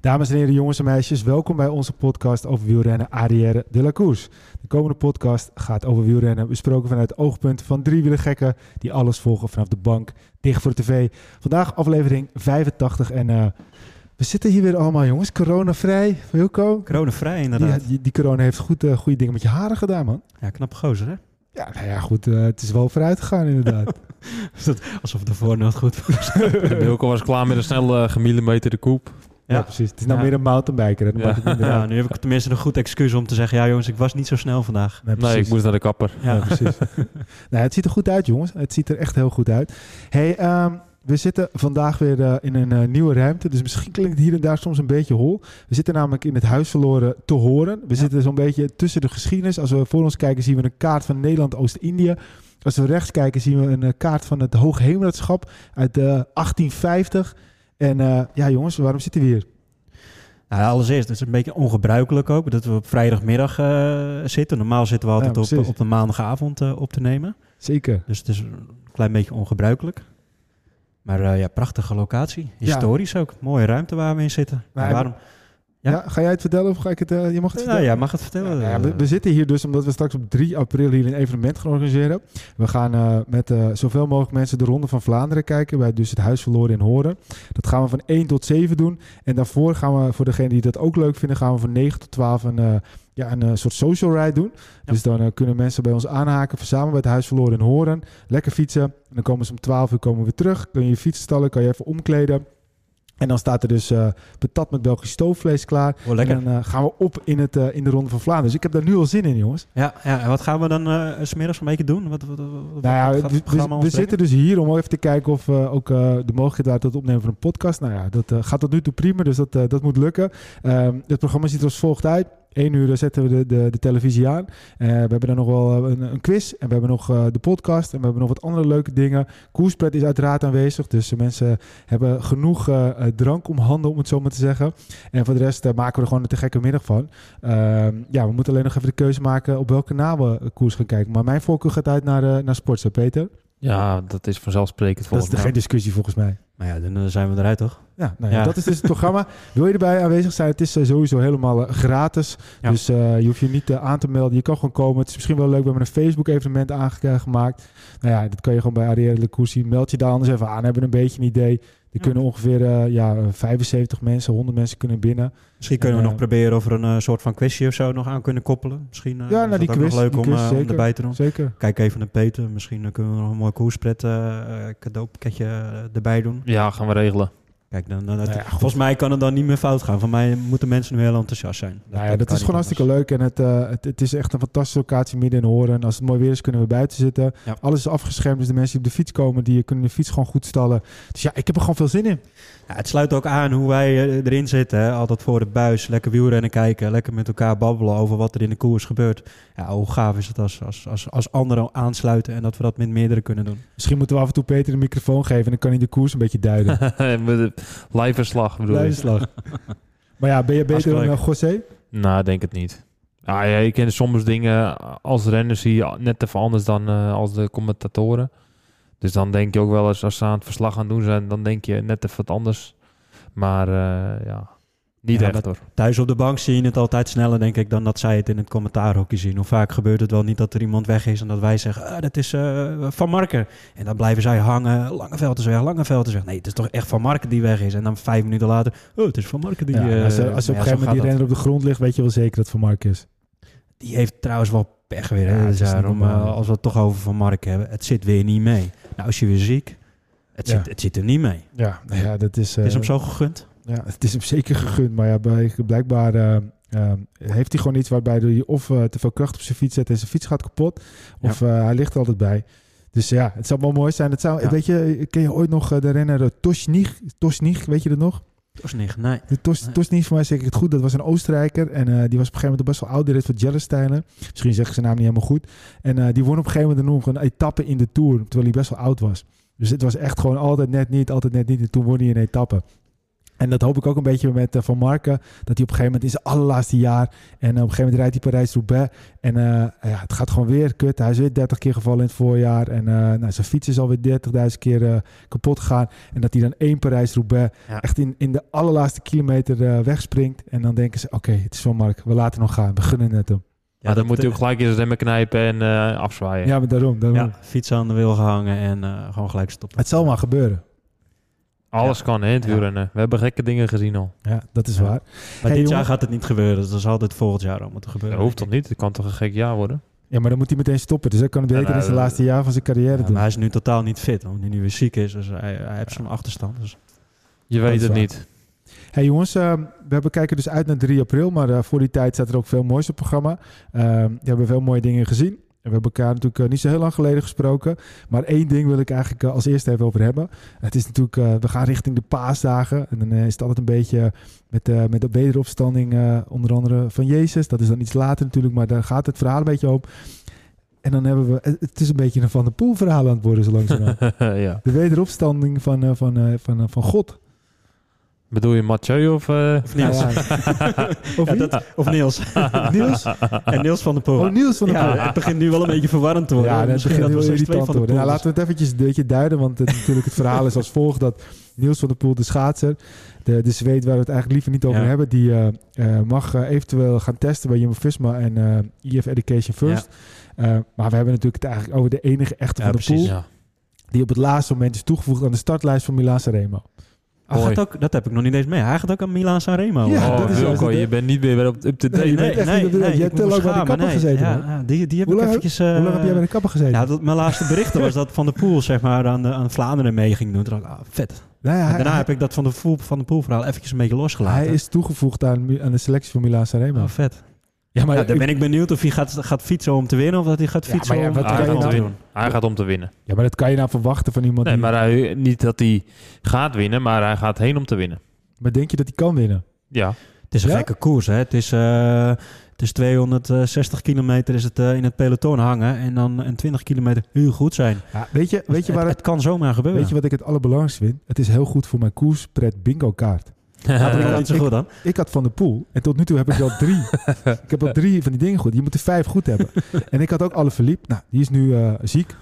Dames en heren, jongens en meisjes, welkom bij onze podcast over wielrennen Arrière de la Course. De komende podcast gaat over wielrennen, besproken vanuit het oogpunt van drie gekken die alles volgen vanaf de bank, dicht voor de tv. Vandaag aflevering 85 en uh, we zitten hier weer allemaal jongens, coronavrij, Wilco. Coronavrij inderdaad. Die, die, die corona heeft goed, uh, goede dingen met je haren gedaan man. Ja, knap gozer hè? Ja, nou ja, goed. Uh, het is wel vooruit gegaan, inderdaad. Alsof de voornoot goed was. Wilco was klaar met een snel uh, gemillimeterde koep. Ja, ja, precies. Het is nou ja. meer een mountainbiker. Ja. ja, nu heb ik tenminste een goed excuus om te zeggen... ja jongens, ik was niet zo snel vandaag. Nee, nee ik moest naar de kapper. Ja, precies. nou, het ziet er goed uit, jongens. Het ziet er echt heel goed uit. hey, um, we zitten vandaag weer uh, in een uh, nieuwe ruimte. Dus misschien klinkt het hier en daar soms een beetje hol. We zitten namelijk in het huis verloren te horen. We ja. zitten zo'n beetje tussen de geschiedenis. Als we voor ons kijken zien we een kaart van Nederland, Oost-Indië. Als we rechts kijken zien we een uh, kaart van het Hoogheemraadschap uit 1850. En ja jongens, waarom zitten we hier? Nou, allereerst, het is een beetje ongebruikelijk ook dat we op vrijdagmiddag zitten. Normaal zitten we altijd ja, op, op de maandagavond op te nemen. Zeker. Dus het is een klein beetje ongebruikelijk. Maar ja, prachtige locatie. Historisch ja. ook. Mooie ruimte waar we in zitten. Maar waarom? Ja? ja? ga jij het vertellen of ga ik het? Uh, je mag het vertellen. Ja, jij mag het vertellen. Ja, we, we, zitten hier dus omdat we straks op 3 april hier een evenement gaan organiseren. We gaan uh, met uh, zoveel mogelijk mensen de Ronde van Vlaanderen kijken. Bij dus het Huis verloren in Horen. Dat gaan we van 1 tot 7 doen. En daarvoor gaan we, voor degenen die dat ook leuk vinden, gaan we van 9 tot 12 een ja, een soort social ride doen. Ja. Dus dan uh, kunnen mensen bij ons aanhaken, verzamelen bij het Huis Verloren in Horen. Lekker fietsen. En dan komen ze om 12 uur komen we terug. Kun je je fiets stallen, kan je even omkleden. En dan staat er dus uh, patat met Belgisch stoofvlees klaar. Oh. En dan uh, gaan we op in, het, uh, in de Ronde van Vlaanderen. Dus ik heb daar nu al zin in, jongens. Ja, ja. en wat gaan we dan uh, smiddags een beetje doen? Wat, wat, wat, nou ja, we, we, we zitten dus hier om even te kijken of we ook de mogelijkheid waren tot opnemen van een podcast. Nou ja, dat gaat tot nu toe prima, dus dat, dat moet lukken. Um, het programma ziet er als volgt uit. 1 uur zetten we de, de, de televisie aan. Uh, we hebben dan nog wel een, een, quiz. En we hebben nog de podcast. En we hebben nog wat andere leuke dingen. Koerspret is uiteraard aanwezig. Dus mensen hebben genoeg drank om handen, om het zo maar te zeggen. En voor de rest maken we er gewoon een te gekke middag van. Ehm, ja, we moeten alleen nog even de keuze maken op welke kanaal we koers gaan kijken. Maar mijn voorkeur gaat uit naar, naar Sportza, Peter. Ja, dat is vanzelfsprekend volgens mij. Dat is geen discussie volgens mij. Maar ja, dan zijn we eruit toch? Ja, nou ja, ja. dat is dus het programma. Wil je erbij aanwezig zijn? Het is uh, sowieso helemaal uh, gratis. Ja. Dus uh, je hoeft je niet aan te melden. Je kan gewoon komen. Het is misschien wel leuk. We hebben een Facebook-evenement aangemaakt. Nou ja, dat kan je gewoon bij Arielle de. Meld je daar anders even aan. Hebben een beetje een idee. Er kunnen ongeveer uh, ja, 75 mensen, 100 mensen kunnen binnen. Misschien kunnen we uh, nog proberen of er een uh, soort van quizje of zo nog aan kunnen koppelen. Misschien ja, nou, die is quiz, nog leuk om, quiz, zeker, om erbij te doen. Zeker. Kijk even naar Peter. Misschien kunnen we nog een mooi koerspret cadeaupakketje erbij doen. Ja, gaan we regelen. Kijk, dan, dan, nou ja, volgens mij kan het dan niet meer fout gaan. Van mij moeten mensen nu heel enthousiast zijn. Dat, nou ja, dat, dat is gewoon hartstikke leuk. En het, uh, het, het, is echt een fantastische locatie midden in Horen. En als het mooi weer is, kunnen we buiten zitten. Ja. Alles is afgeschermd. Dus de mensen die op de fiets komen, die kunnen de fiets gewoon goed stallen. Dus ja, ik heb er gewoon veel zin in. Ja, het sluit ook aan hoe wij erin zitten. Hè? Altijd voor de buis, lekker wielrennen kijken. Lekker met elkaar babbelen over wat er in de koers gebeurt. Ja, hoe gaaf is het als, als, als, als anderen aansluiten en dat we dat met meerdere kunnen doen. Misschien moeten we af en toe Peter de microfoon geven en dan kan hij de koers een beetje duiden. Live verslag bedoel Live verslag. maar ja, ben je beter dan uh, José? Nou, denk het niet. Ah, ja, je kent soms dingen als renners zie je net even anders dan uh, als de commentatoren. Dus dan denk je ook wel eens als ze aan het verslag gaan doen zijn, dan denk je net even wat anders. Maar uh, ja, niet ja, echt hoor. Thuis op de bank zie je het altijd sneller, denk ik, dan dat zij het in het commentaarhokje zien. Hoe vaak gebeurt het wel niet dat er iemand weg is en dat wij zeggen, ah, dat is uh, Van Marken. En dan blijven zij hangen, Langeveld is weg, Langeveld is weg. Nee, het is toch echt Van Marken die weg is. En dan vijf minuten later, oh, het is Van Marken die... Ja, uh, als, er, als er op een gegeven moment die renner op de grond ligt, weet je wel zeker dat Van Marken is. Die heeft trouwens wel pech weer. Hè? Ja, dus daarom, uh, als we het toch over Van Marken hebben, het zit weer niet mee. Nou, als je weer ziek, het, ja. zit, het zit er niet mee. Ja, nou ja dat is... is hem zo gegund? Ja, het is hem zeker gegund. Maar ja, blijkbaar uh, uh, heeft hij gewoon iets waarbij hij of uh, te veel kracht op zijn fiets zet en zijn fiets gaat kapot. Of ja. hij ligt er altijd bij. Dus ja, het zou wel mooi zijn. Het zou, ja. Weet je, ken je ooit nog de renner Tosnig? Tosnig, weet je dat nog? Niet, nee. De Tos, Nee. Tosny, voor mij ik het goed, dat was een Oostenrijker. En eh, die was op een gegeven moment best wel oud. Die reed voor Jellesteinen. Misschien zeg ik zijn naam niet helemaal goed. En eh, die won op een gegeven moment een etappe in de Tour. Terwijl hij best wel oud was. Dus het was echt gewoon altijd net niet, altijd net niet. En toen won hij een etappe. En dat hoop ik ook een beetje met eh, Van Marken. Dat hij op een gegeven moment in zijn allerlaatste jaar. En eh, op een gegeven moment rijdt hij Parijs-Roubaix. En eh, ja, het gaat gewoon weer kut. Hij is weer 30 keer gevallen in het voorjaar. En eh, nou, zijn fiets is alweer 30.000 keer eh, kapot gegaan. En dat hij dan één Parijs-Roubaix Ja. echt in, in de allerlaatste kilometer eh, wegspringt. En dan denken ze, oké, het is Van Mark. We laten nog gaan. We gunnen het hem. Ja, dan moet hij ook gelijk eens remmen knijpen en eh, afzwaaien. Ja, maar daarom. daarom. Ja, fiets aan de wiel gehangen en eh, gewoon gelijk stoppen. Het zal maar gebeuren. Alles Ja. kan, hè, het Ja. wielrennen. We hebben gekke dingen gezien al. Ja, dat is Ja. waar. Maar Hey, dit jongen. jaar gaat het niet gebeuren. Dus dat zal dit volgend jaar al moeten gebeuren. Dat hoeft toch niet? Het kan toch een gek jaar worden? Ja, maar dan moet hij meteen stoppen. Dus hij kan het beter nou, in zijn eh, laatste jaar van zijn carrière Ja, doen. maar hij is nu totaal niet fit, omdat hij nu weer ziek is. Dus hij, hij heeft zo'n achterstand. Dus. Je Dat weet het waar. niet. Hey jongens, eh, we hebben kijken dus uit naar 3 april. Maar eh, voor die tijd staat er ook veel moois op het programma. Eh, we hebben veel mooie dingen gezien. We hebben elkaar natuurlijk eh, niet zo heel lang geleden gesproken. Maar één ding wil ik eigenlijk eh, als eerste even over hebben. Het is natuurlijk, eh, we gaan richting de paasdagen. En dan is het altijd een beetje met, met de wederopstanding onder andere van Jezus. Dat is dan iets later natuurlijk, maar daar gaat het verhaal een beetje op. En dan hebben we, het is een beetje een Van der Poel verhaal aan het worden zo langzamerhand. ja. de wederopstanding van, van, van, van God. Bedoel je Mathieu of... eh, Of Niels. Ja, Of Ja, dat, of Niels. Niels? en Niels van der Poel. Oh, Niels van Poel. ja, het begint nu wel een beetje verwarrend te worden. Ja, dat Misschien begint dat we twee irritant van te de worden. Nou, laten we het eventjes een beetje duiden, want het, natuurlijk het verhaal is als volgt dat Niels van der Poel, de schaatser, de, de Zweed waar we het eigenlijk liever niet over Ja. hebben, die eh, eh, mag eventueel gaan testen bij Jumbo-Visma en eh IF Education First. Eh, maar we hebben natuurlijk het eigenlijk over de enige echte Ja, van de precies. Poel, ja. die op het laatste moment is toegevoegd aan de startlijst van Milaan Sanremo. Hij gaat ook, dat heb ik nog niet eens mee. Hij gaat ook aan Milaan Sanremo. Ja, oh, dat is Wilco, je bent niet meer op up-to-date. Nee, je echt niet op de- jij hebt te lang bij de kapper nee. gezeten, Ja, ja, die, die heb Hoe ik lang- eventjes... eh, Hoe lang heb jij bij de kapper gezeten? Ja, dat, mijn laatste berichten was dat Van de Poel zeg maar, aan, de, aan Vlaanderen mee ging doen. Toen dacht ik, ah, vet. Nou ja, En daarna hij- heb ik dat van de, Poel, van de Poel verhaal eventjes een beetje losgelaten. hij is toegevoegd aan, aan de selectie van Milaan Sanremo. Oh, vet. Ja, maar Ja, dan ben ik benieuwd of hij gaat, gaat fietsen om te winnen of dat hij gaat Ja, fietsen maar ja, wat Hij gaat om nou- te winnen. Hij gaat om te winnen. ja, maar dat kan je nou verwachten van iemand Nee, die... maar hij, niet dat hij gaat winnen, maar hij gaat heen om te winnen. Maar denk je dat hij kan winnen? Ja. Het is een Ja? gekke koers, hè? Het is, eh, het is 260 kilometer is het, eh, in het peloton hangen en dan een 20 kilometer heel goed zijn. Ja, weet je, weet je, waar het, het, het kan zomaar gebeuren. weet je wat ik het allerbelangrijkste vind? Het is heel goed voor mijn koerspret bingo kaart. Ja, niet zo goed dan? Ik had van de pool en tot nu toe heb ik wel drie. ik heb al drie van die dingen goed. Je moet er vijf goed hebben. en ik had ook alle verliep. Nou, die is nu eh, ziek.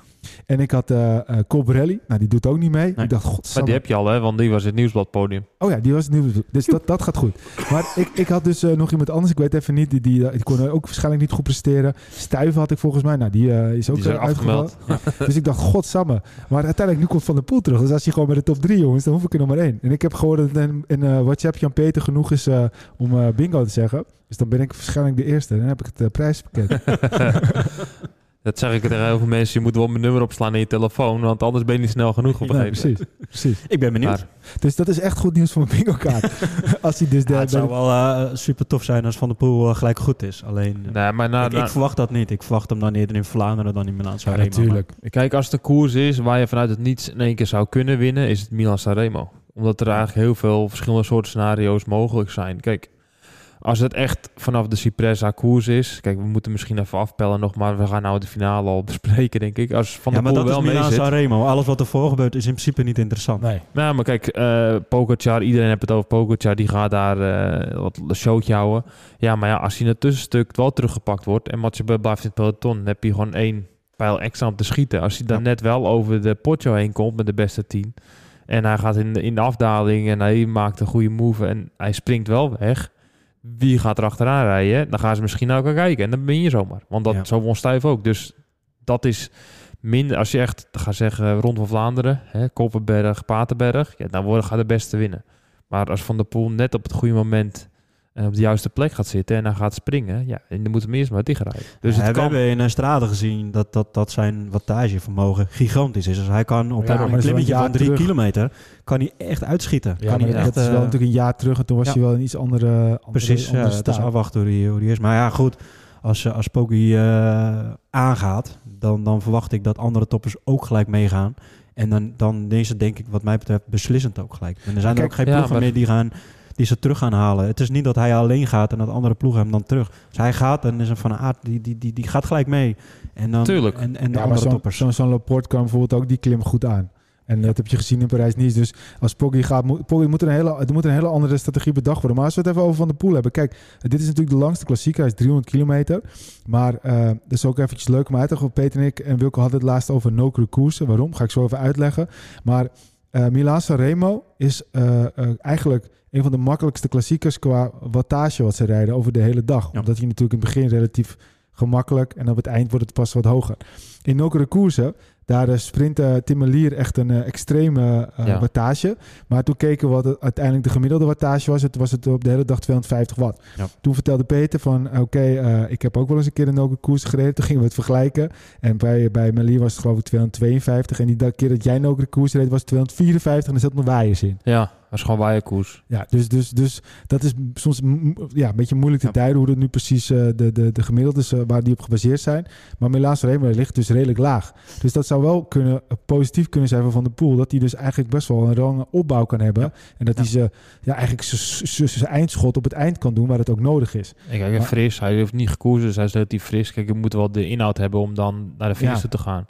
En ik had eh eh Colbrelli. Nou, die doet ook niet mee. Nee. Ik dacht, Maar die heb je al, hè? Want die was het nieuwsbladpodium. Oh ja, die was nu. Dus dat, dat gaat goed. Maar ik, ik had dus eh, nog iemand anders. Ik weet even niet. Die, die, die kon ook waarschijnlijk niet goed presteren. Stuiven had ik volgens mij. Nou, die is ook Die uitgevallen. Dus ik dacht, godsamme. Maar uiteindelijk, nu komt Van der Poel terug. Dus als hij gewoon bij de top drie, jongens, dan hoef ik er nog maar één. En ik heb gehoord dat een eh, WhatsApp Jan-Peter genoeg is om bingo te zeggen. Dus dan ben ik waarschijnlijk de eerste. Dan heb ik het prijspakket. Dat zeg ik tegen heel veel mensen. Je moet wel mijn nummer opslaan in je telefoon, want anders ben je niet snel genoeg op een Ja, gegeven moment. precies, precies. Ik ben benieuwd. Maar Dus dat is echt goed nieuws voor mijn bingo kaart. als hij dus de, Ja, het zou de- wel eh, super tof zijn als Van der Poel eh, gelijk goed is. Alleen, eh, Nee, maar na, ik, na- ik verwacht dat niet. Ik verwacht hem dan eerder in Vlaanderen dan in Milaan Ja, natuurlijk. Kijk, als het een koers is waar je vanuit het niets in één keer zou kunnen winnen, is het Milan Sanremo. Omdat er eigenlijk heel veel verschillende soorten scenario's mogelijk zijn. Kijk, als het echt vanaf de Cipressa koers is, kijk, we moeten misschien even afpellen nog, maar we gaan nou de finale al bespreken, denk ik. Als Van ja, maar Poel dat is wel mee zit. Sanremo. Alles wat ervoor gebeurt is in principe niet interessant. Nee. Nou, maar kijk, eh Pogacar, iedereen heeft het over Pogacar, die gaat daar eh, wat een showtje houden. Ja, maar ja, als hij in het tussenstuk wel teruggepakt wordt en Mathieu blijft in het peloton, dan heb je gewoon één pijl extra om te schieten. Als hij dan Ja. net wel over de Poggio heen komt met de beste tien en hij gaat in de, in de afdaling en hij maakt een goede move en hij springt wel weg. Wie gaat er achteraan rijden? Dan gaan ze misschien ook gaan kijken en dan ben je zomaar. Want dat Ja. zo won Stuyf ook. Dus dat is minder, als je echt gaat zeggen rond van Vlaanderen, hè, Koppenberg, Paterberg, ja, dan worden, gaat de beste winnen. Maar als Van der Poel net op het goede moment eh, op de juiste plek gaat zitten en hij gaat springen, ja, en dan moet hem eerst maar dichtrijden. Dus Ja, het we kan. hebben in een strade gezien dat, dat, dat zijn wattagevermogen gigantisch is. Dus hij kan op Ja, een dat is klimmetje van drie terug. kilometer kan hij echt uitschieten. Ja, kan hij dat echt, is wel eh, natuurlijk een jaar terug. En toen was ja. hij wel een iets andere, andere Precies, ja, andere het is staat. afwachten hoe die is. Maar ja, goed, als, eh, als Poggi eh, aangaat, dan, dan verwacht ik dat andere toppers ook gelijk meegaan. En dan, dan is het denk ik wat mij betreft beslissend ook gelijk. En er zijn er ook geen ja, ploegen maar- meer die, gaan, die ze terug gaan halen. Het is niet dat hij alleen gaat en dat andere ploegen hem dan terug. Als hij gaat, dan is een Van Aert, die, die, die, die gaat gelijk mee. En dan, Tuurlijk. En, en de Ja, maar andere zo'n toppers. zo'n Laporte kan bijvoorbeeld ook die klim goed aan. En dat heb je gezien in Parijs-Nice. Dus als Poggi gaat, moet, Poggi moet een hele, er moet een hele andere strategie bedacht worden. Maar als we het even over Van de Poel hebben. Kijk, dit is natuurlijk de langste klassieker. Hij is 300 kilometer. Maar eh dat is ook eventjes leuk om uit te. Peter en ik en Wilco hadden het laatst over no koersen. Waarom? Ga ik zo even uitleggen. Maar eh Milaan Sanremo is eh, eh, eigenlijk een van de makkelijkste klassiekers qua wattage wat ze rijden over de hele dag. Ja. Omdat je natuurlijk in het begin relatief gemakkelijk en op het eind wordt het pas wat hoger. In Nokere koersen, daar eh, sprintte Tim Merlier echt een eh, extreme eh, Ja. wattage. Maar toen keken we wat het, uiteindelijk de gemiddelde wattage was. Het was het op de hele dag 250 watt. Ja. Toen vertelde Peter van, oké, ik heb ook wel eens een keer een Nokere koers gereden. Toen gingen we het vergelijken. En bij, bij Merlier was het geloof ik 252. En die keer dat jij Nokere koers reed was het 254 en er zat nog waaiers in. Ja, dat is gewoon waaierkoers. Ja, dus, dus, dus dat is soms ja, een beetje moeilijk te duiden hoe dat nu precies eh, de, de, de gemiddeldes eh, waar die op gebaseerd zijn. Maar Milaan Sanremo ligt dus redelijk laag. Dus dat zou wel kunnen, eh, positief kunnen zijn voor Van de Poel. Dat hij dus eigenlijk best wel een lange opbouw kan hebben. En dat Ja. hij ze, ja, eigenlijk zijn eindschot op het eind kan doen waar het ook nodig is. En kijk, Maar- fris. Hij heeft niet gekozen, dus hij is relatief fris. Kijk, je moet wel de inhoud hebben om dan naar de finish Ja. te gaan.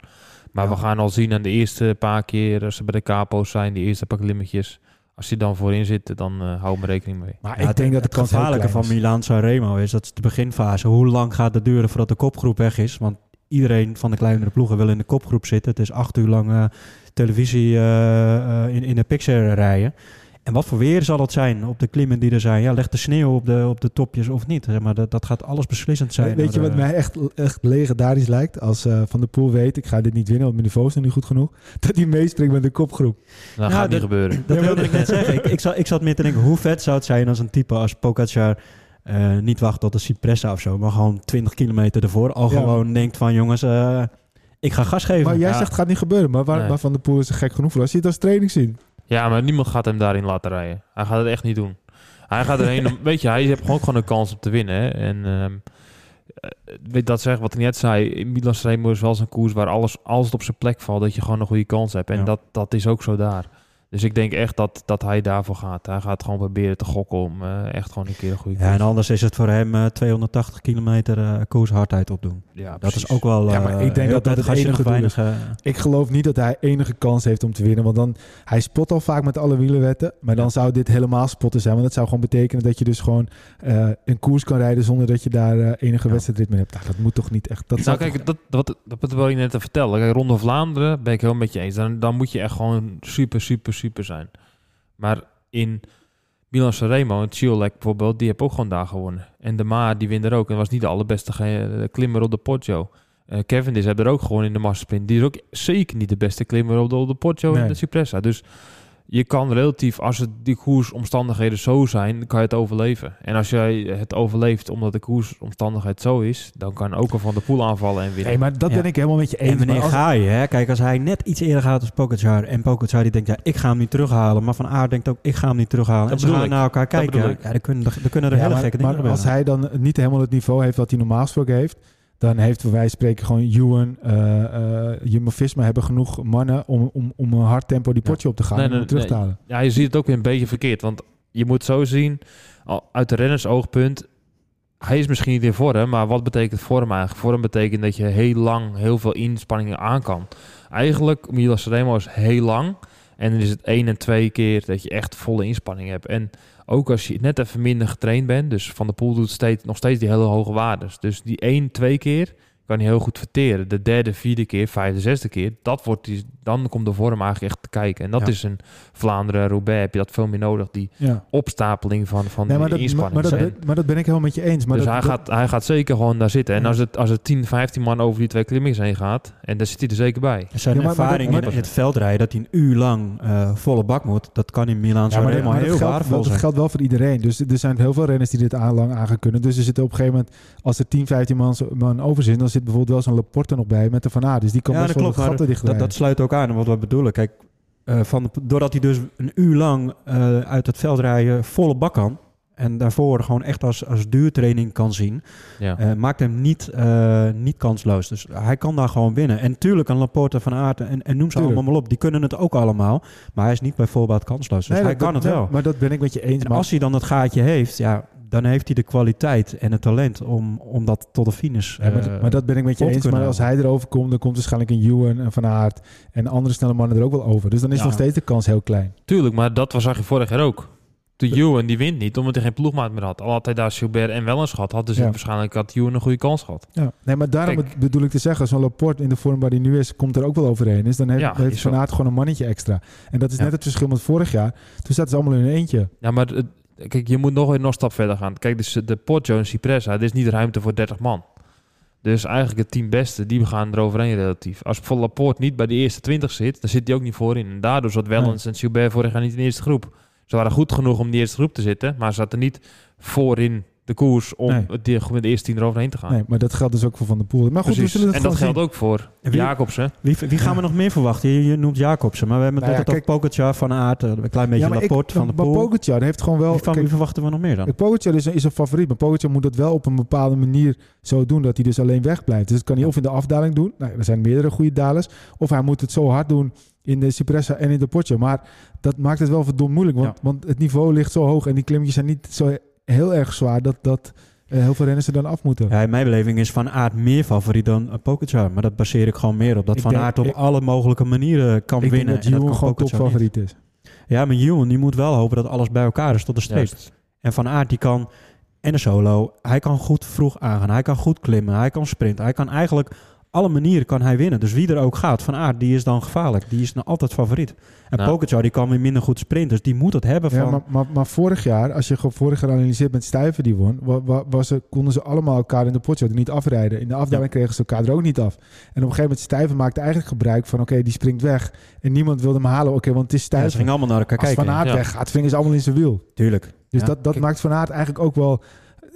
Maar Ja. we gaan al zien aan de eerste paar keer, als ze bij de capo's zijn, die eerste paar klimmetjes. Als die dan voorin zitten, dan eh hou me rekening mee. Maar Ja, ik denk dat het gevaarlijke van. Milaan Sanremo is dat is de beginfase. Hoe lang gaat het duren voordat de kopgroep weg is? Want iedereen van de kleinere ploegen wil in de kopgroep zitten. Het is acht uur lang televisie eh, eh, in, in de picture rijden. En wat voor weer zal het zijn op de klimmen die er zijn? Ja, legt de sneeuw op de, op de topjes of niet? Zeg maar, dat, dat gaat alles beslissend zijn. Weet je wat eh, mij echt, echt legendarisch lijkt? Als eh, Van de Poel weet, ik ga dit niet winnen, want mijn niveau is nog niet goed genoeg. Dat hij meespringt met de kopgroep. Dat Nou, gaat niet dat- gebeuren. Dat wilde ik net zeggen. Ik, ik, zat, ik zat meer te denken, hoe vet zou het zijn als een type als Pogacar... eh, niet wacht tot de Cipressa of zo, maar gewoon 20 kilometer ervoor. Al Ja. gewoon denkt van, jongens, eh, ik ga gas geven. Maar jij Ja. zegt het gaat niet gebeuren. Maar waar, Nee. waar Van de Poel is gek genoeg voor als je het als training ziet. Ja, maar niemand gaat hem daarin laten rijden. Hij gaat het echt niet doen. Hij gaat erheen weet je, hij heeft gewoon, gewoon een kans om te winnen. Hè? En eh, weet dat zeg wat ik net zei. In Milan Sanremo is wel zo'n koers waar alles, als het op zijn plek valt, dat je gewoon een goede kans hebt. En Ja. dat, dat is ook zo daar. Dus ik denk echt dat, dat hij daarvoor gaat. Hij gaat gewoon proberen te gokken om eh, echt gewoon een keer een goede Ja, en koers. anders is het voor hem eh, 280 kilometer eh koershardheid opdoen. Ja, Dat is ook wel Ja, maar eh, ik denk dat dat het enige weinig, eh, Ik geloof niet dat hij enige kans heeft om te winnen. Want dan, hij spot al vaak met alle wielerwetten. Maar dan zou dit helemaal spotten zijn. Want dat zou gewoon betekenen dat je dus gewoon eh, een koers kan rijden zonder dat je daar eh, enige Ja. wedstrijdritme hebt. Nou, dat moet toch niet echt. Dat nou, zou kijk, toch- dat, dat wil ik net te vertellen. Kijk, Ronde Vlaanderen ben ik heel met je eens. Dan, dan moet je echt gewoon super, super, super zijn. Maar in Milan Sanremo en Ciolek bijvoorbeeld, die heeft ook gewoon daar gewonnen. En de Maar, die wint er ook. En was niet de allerbeste ge- klimmer op de Poggio. Eh Kevin is er ook gewoon in de massasprint. Die is ook zeker niet de beste klimmer op de, op de Poggio en de Cipressa. Dus je kan relatief, als het die koersomstandigheden zo zijn, kan je het overleven. En als jij het overleeft omdat de koersomstandigheid zo is, dan kan ook al van de poel aanvallen en winnen. Nee, maar dat Ja. ben ik helemaal met je eens. En wanneer als- ga je? Hè? Kijk, als hij net iets eerder gaat als Pogacar en Pogacar die denkt, ja, ik ga hem niet terughalen. Maar Van Aert denkt ook, ik ga hem niet terughalen. Dat en ze gaan ik. naar elkaar kijken. Ja, dan kunnen, dan kunnen er Ja, hele maar, gekke dingen maar als hij dan niet helemaal het niveau heeft wat hij normaal gesproken heeft, dan heeft van spreken gewoon Ewan, eh eh Jumbo-Visma hebben genoeg mannen om, om, om een hard tempo die Ja. potje op te gaan Nee, en nee, terug te halen. Ja, je ziet het ook weer een beetje verkeerd. Want je moet zo zien, uit de rennersoogpunt... Hij is misschien niet in vorm, maar wat betekent vorm eigenlijk? Vorm betekent dat je heel lang heel veel inspanningen aan kan. Eigenlijk, Milan Sanremo is heel lang. En dan is het één en twee keer dat je echt volle inspanning hebt. En ook als je net even minder getraind bent... dus Van der Poel doet steeds, nog steeds die hele hoge waardes. Dus die één, twee keer kan hij heel goed verteren. De derde, vierde keer, vijfde, zesde keer... Dat wordt die, dan komt de vorm eigenlijk echt te kijken. En dat Ja. is een Vlaanderen, Roubaix... heb je dat veel meer nodig. Die Ja. opstapeling van, van Nee, maar, die dat, maar, inspanning. maar, dat En- ben, maar dat ben ik helemaal met je eens. Maar dus dat, hij, dat- gaat, hij gaat zeker gewoon daar zitten. En Ja. als het, als het 10, 15 man over die twee klimmings heen gaat... en daar zit hij er zeker bij. Zijn Ja, maar- maar ervaring dat- maar in het veldrijden, dat hij een uur lang eh, volle bak moet, dat kan in Milaan Ja, maar, Sanremo maar heel dat, geldt, waardevol wel- dat geldt wel voor iedereen. Dus er zijn heel veel renners die dit aan lang aan kunnen. Dus er zitten op een gegeven moment, als er 10, 15 man, man over zitten, dan zit bijvoorbeeld wel zo'n Laporte nog bij met de Van Aert. Dus die kan Ja, best dat wel klopt. gatten dat, dichtbij. dat sluit ook aan wat we bedoelen. Kijk, eh, van doordat hij dus een uur lang eh, uit het veld rijden volle bak kan. en daarvoor gewoon echt als, als duurtraining kan zien, Ja. eh, maakt hem niet, eh, niet kansloos. Dus hij kan daar gewoon winnen. En tuurlijk, een Laporte van Aert en, en noem ze Tuurlijk. allemaal maar op, die kunnen het ook allemaal. Maar hij is niet bij voorbaat kansloos. Dus Nee, hij dat- kan dat- het wel. Maar dat ben ik met je eens. En Maar als hij dan het gaatje heeft, ja, dan heeft hij de kwaliteit en het talent om, om dat tot de finish Ja, maar, eh, maar dat ben ik met je te eens. Maar als hij erover komt, dan komt waarschijnlijk een Ewan en Van Aert en andere snelle mannen er ook wel over. Dus dan is Ja. nog steeds de kans heel klein. Tuurlijk, maar dat was zag je vorig jaar ook. De Ewan die wint niet, omdat hij geen ploegmaat meer had. Al had hij daar Gilbert en Wellens gehad, had dus Ja. waarschijnlijk had Ewan een goede kans gehad. Ja. Nee, maar daarom Kijk. bedoel ik te zeggen, zo'n Laporte in de vorm waar hij nu is, komt er ook wel overheen. Dus dan heeft, Ja, heeft is Van. Aert gewoon een mannetje extra. En dat is Ja. net het verschil met vorig jaar. Toen zaten ze allemaal in hun eentje. Ja, maar het- kijk, je moet nog nog een stap verder gaan. Kijk, dus de Poggio en Cipressa, dit is niet ruimte voor 30 man. Dus eigenlijk het team beste, die gaan eroverheen relatief. Als bijvoorbeeld Laporte niet bij de eerste 20 zit, dan zit hij ook niet voorin. En daardoor zat Wellens en Gilbert vorig jaar niet in de eerste groep. Ze waren goed genoeg om in de eerste groep te zitten, maar ze zaten niet voorin de koers om Nee. het met de eerste tien eroverheen te gaan. Nee, maar dat geldt dus ook voor Van der Poel. Maar goed, Precies. we zullen het en dat geldt ook voor En wie- Jacobsen. Wie, wie gaan we nog meer verwachten? Je, je noemt Jacobsen, maar we hebben het Nou net ja, ook Pogacar, Van Aert, eh, een klein beetje ja, maar Laporte, Van de maar Poel. Pogacar heeft gewoon wel... Wie, van, kijk, wie verwachten we nog meer dan? Pogacar is een, is een favoriet, maar Pogacar moet dat wel op een bepaalde manier zo doen dat hij dus alleen wegblijft. Dus dat kan hij of in de afdaling doen, nou, er zijn meerdere goede dalers, of hij moet het zo hard doen in de Cipressa en in de Potje. Maar dat maakt het wel verdomd moeilijk, want, Ja. want het niveau ligt zo hoog en die klimmetjes zijn niet zo heel erg zwaar dat, dat eh, heel veel renners er dan af moeten. Ja, in mijn beleving is Van Aert meer favoriet dan uh, Pogacar. Maar dat baseer ik gewoon meer op. Dat Ik Van denk- Aert op ik- alle mogelijke manieren kan ik denk winnen. dat en dat gewoon topfavoriet is. Ja, maar Ewan die moet wel hopen dat alles bij elkaar is tot de streep. Juist. En Van Aert die kan, en de solo, hij kan goed vroeg aangaan. Hij kan goed klimmen, hij kan sprinten. Hij kan eigenlijk alle manieren kan hij winnen. Dus wie er ook gaat, Van Aert, die is dan gevaarlijk. Die is dan altijd favoriet. En Nou. Pogacar, die kan weer minder goed sprinten. Dus die moet het hebben van... Ja, maar, maar, maar vorig jaar, als je gewoon vorig jaar analyseert met Stuyven die won, wa- wa- was er, konden ze allemaal elkaar in de potje niet afrijden. In de afdaling kregen ze elkaar er ook niet af. En op een gegeven moment Stuyven maakte eigenlijk gebruik van, oké, die springt weg. En niemand wilde hem halen, oké, want het is Ja, ze gingen allemaal naar elkaar Als kijken. Van Aert ja. weggaat, vingen ze allemaal in zijn wiel. Tuurlijk. Dus Ja. dat, dat Kijk, maakt Van Aert eigenlijk ook wel...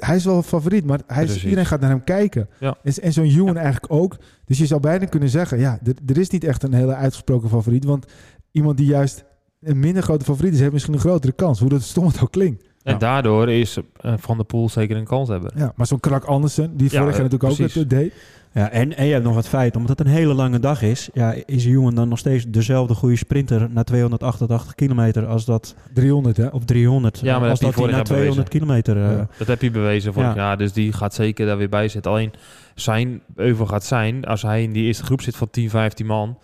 Hij is wel een favoriet, maar hij is, Precies. iedereen gaat naar hem kijken. Ja. En, en zo'n Ewan eigenlijk ook. Dus je zou bijna kunnen zeggen, ja, er, is niet echt een hele uitgesproken favoriet. Want iemand die juist een minder grote favoriet is, heeft misschien een grotere kans. Hoe dat stom het ook klinkt. En daardoor is eh, Van der Poel zeker een kans hebben. Ja, maar zo'n Krak Andersen, die vorig jaar eh, natuurlijk ook het deed. Ja, en, en je hebt nog het feit, omdat het een hele lange dag is, ja, is Ewan dan nog steeds dezelfde goede sprinter na 288 kilometer als dat 300, hè? op 300. Ja, maar als dat dat heb je hij na vorig jaar 200 kilometer. eh. Dat heb je bewezen vorig Ja. jaar. Dus die gaat zeker daar weer bij zitten. Alleen zijn euvel gaat zijn als hij in die eerste groep zit van 10, 15 man.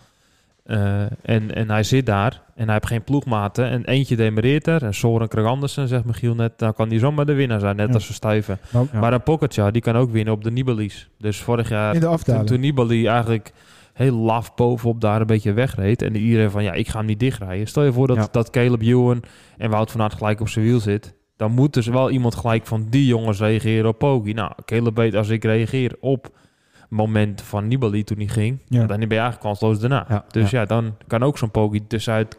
Eh, en, en hij zit daar en hij heeft geen ploegmaten. En eentje demereert er. En Soren Krag Andersen, zegt Michiel net. Dan kan die zomaar de winnaar zijn, net Ja. als Verstuiven. Maar Ja. Maar een Pogacar, die kan ook winnen op de Nibali's. Dus vorig jaar, in de toen, afdaling. toen Nibali eigenlijk heel laf bovenop daar een beetje wegreed. En iedereen van, ja, ik ga hem niet dichtrijden. Stel je voor dat, Ja. dat Caleb Ewan en Wout van Aert gelijk op zijn wiel zit. Dan moet dus wel iemand gelijk van die jongens reageren op Poggi. Nou, Caleb weet als ik reageer op moment van Nibali toen hij ging. Ja. Dan ben je eigenlijk kansloos daarna. Ja, Dus ja. ja. dan kan ook zo'n Poggi tussenuit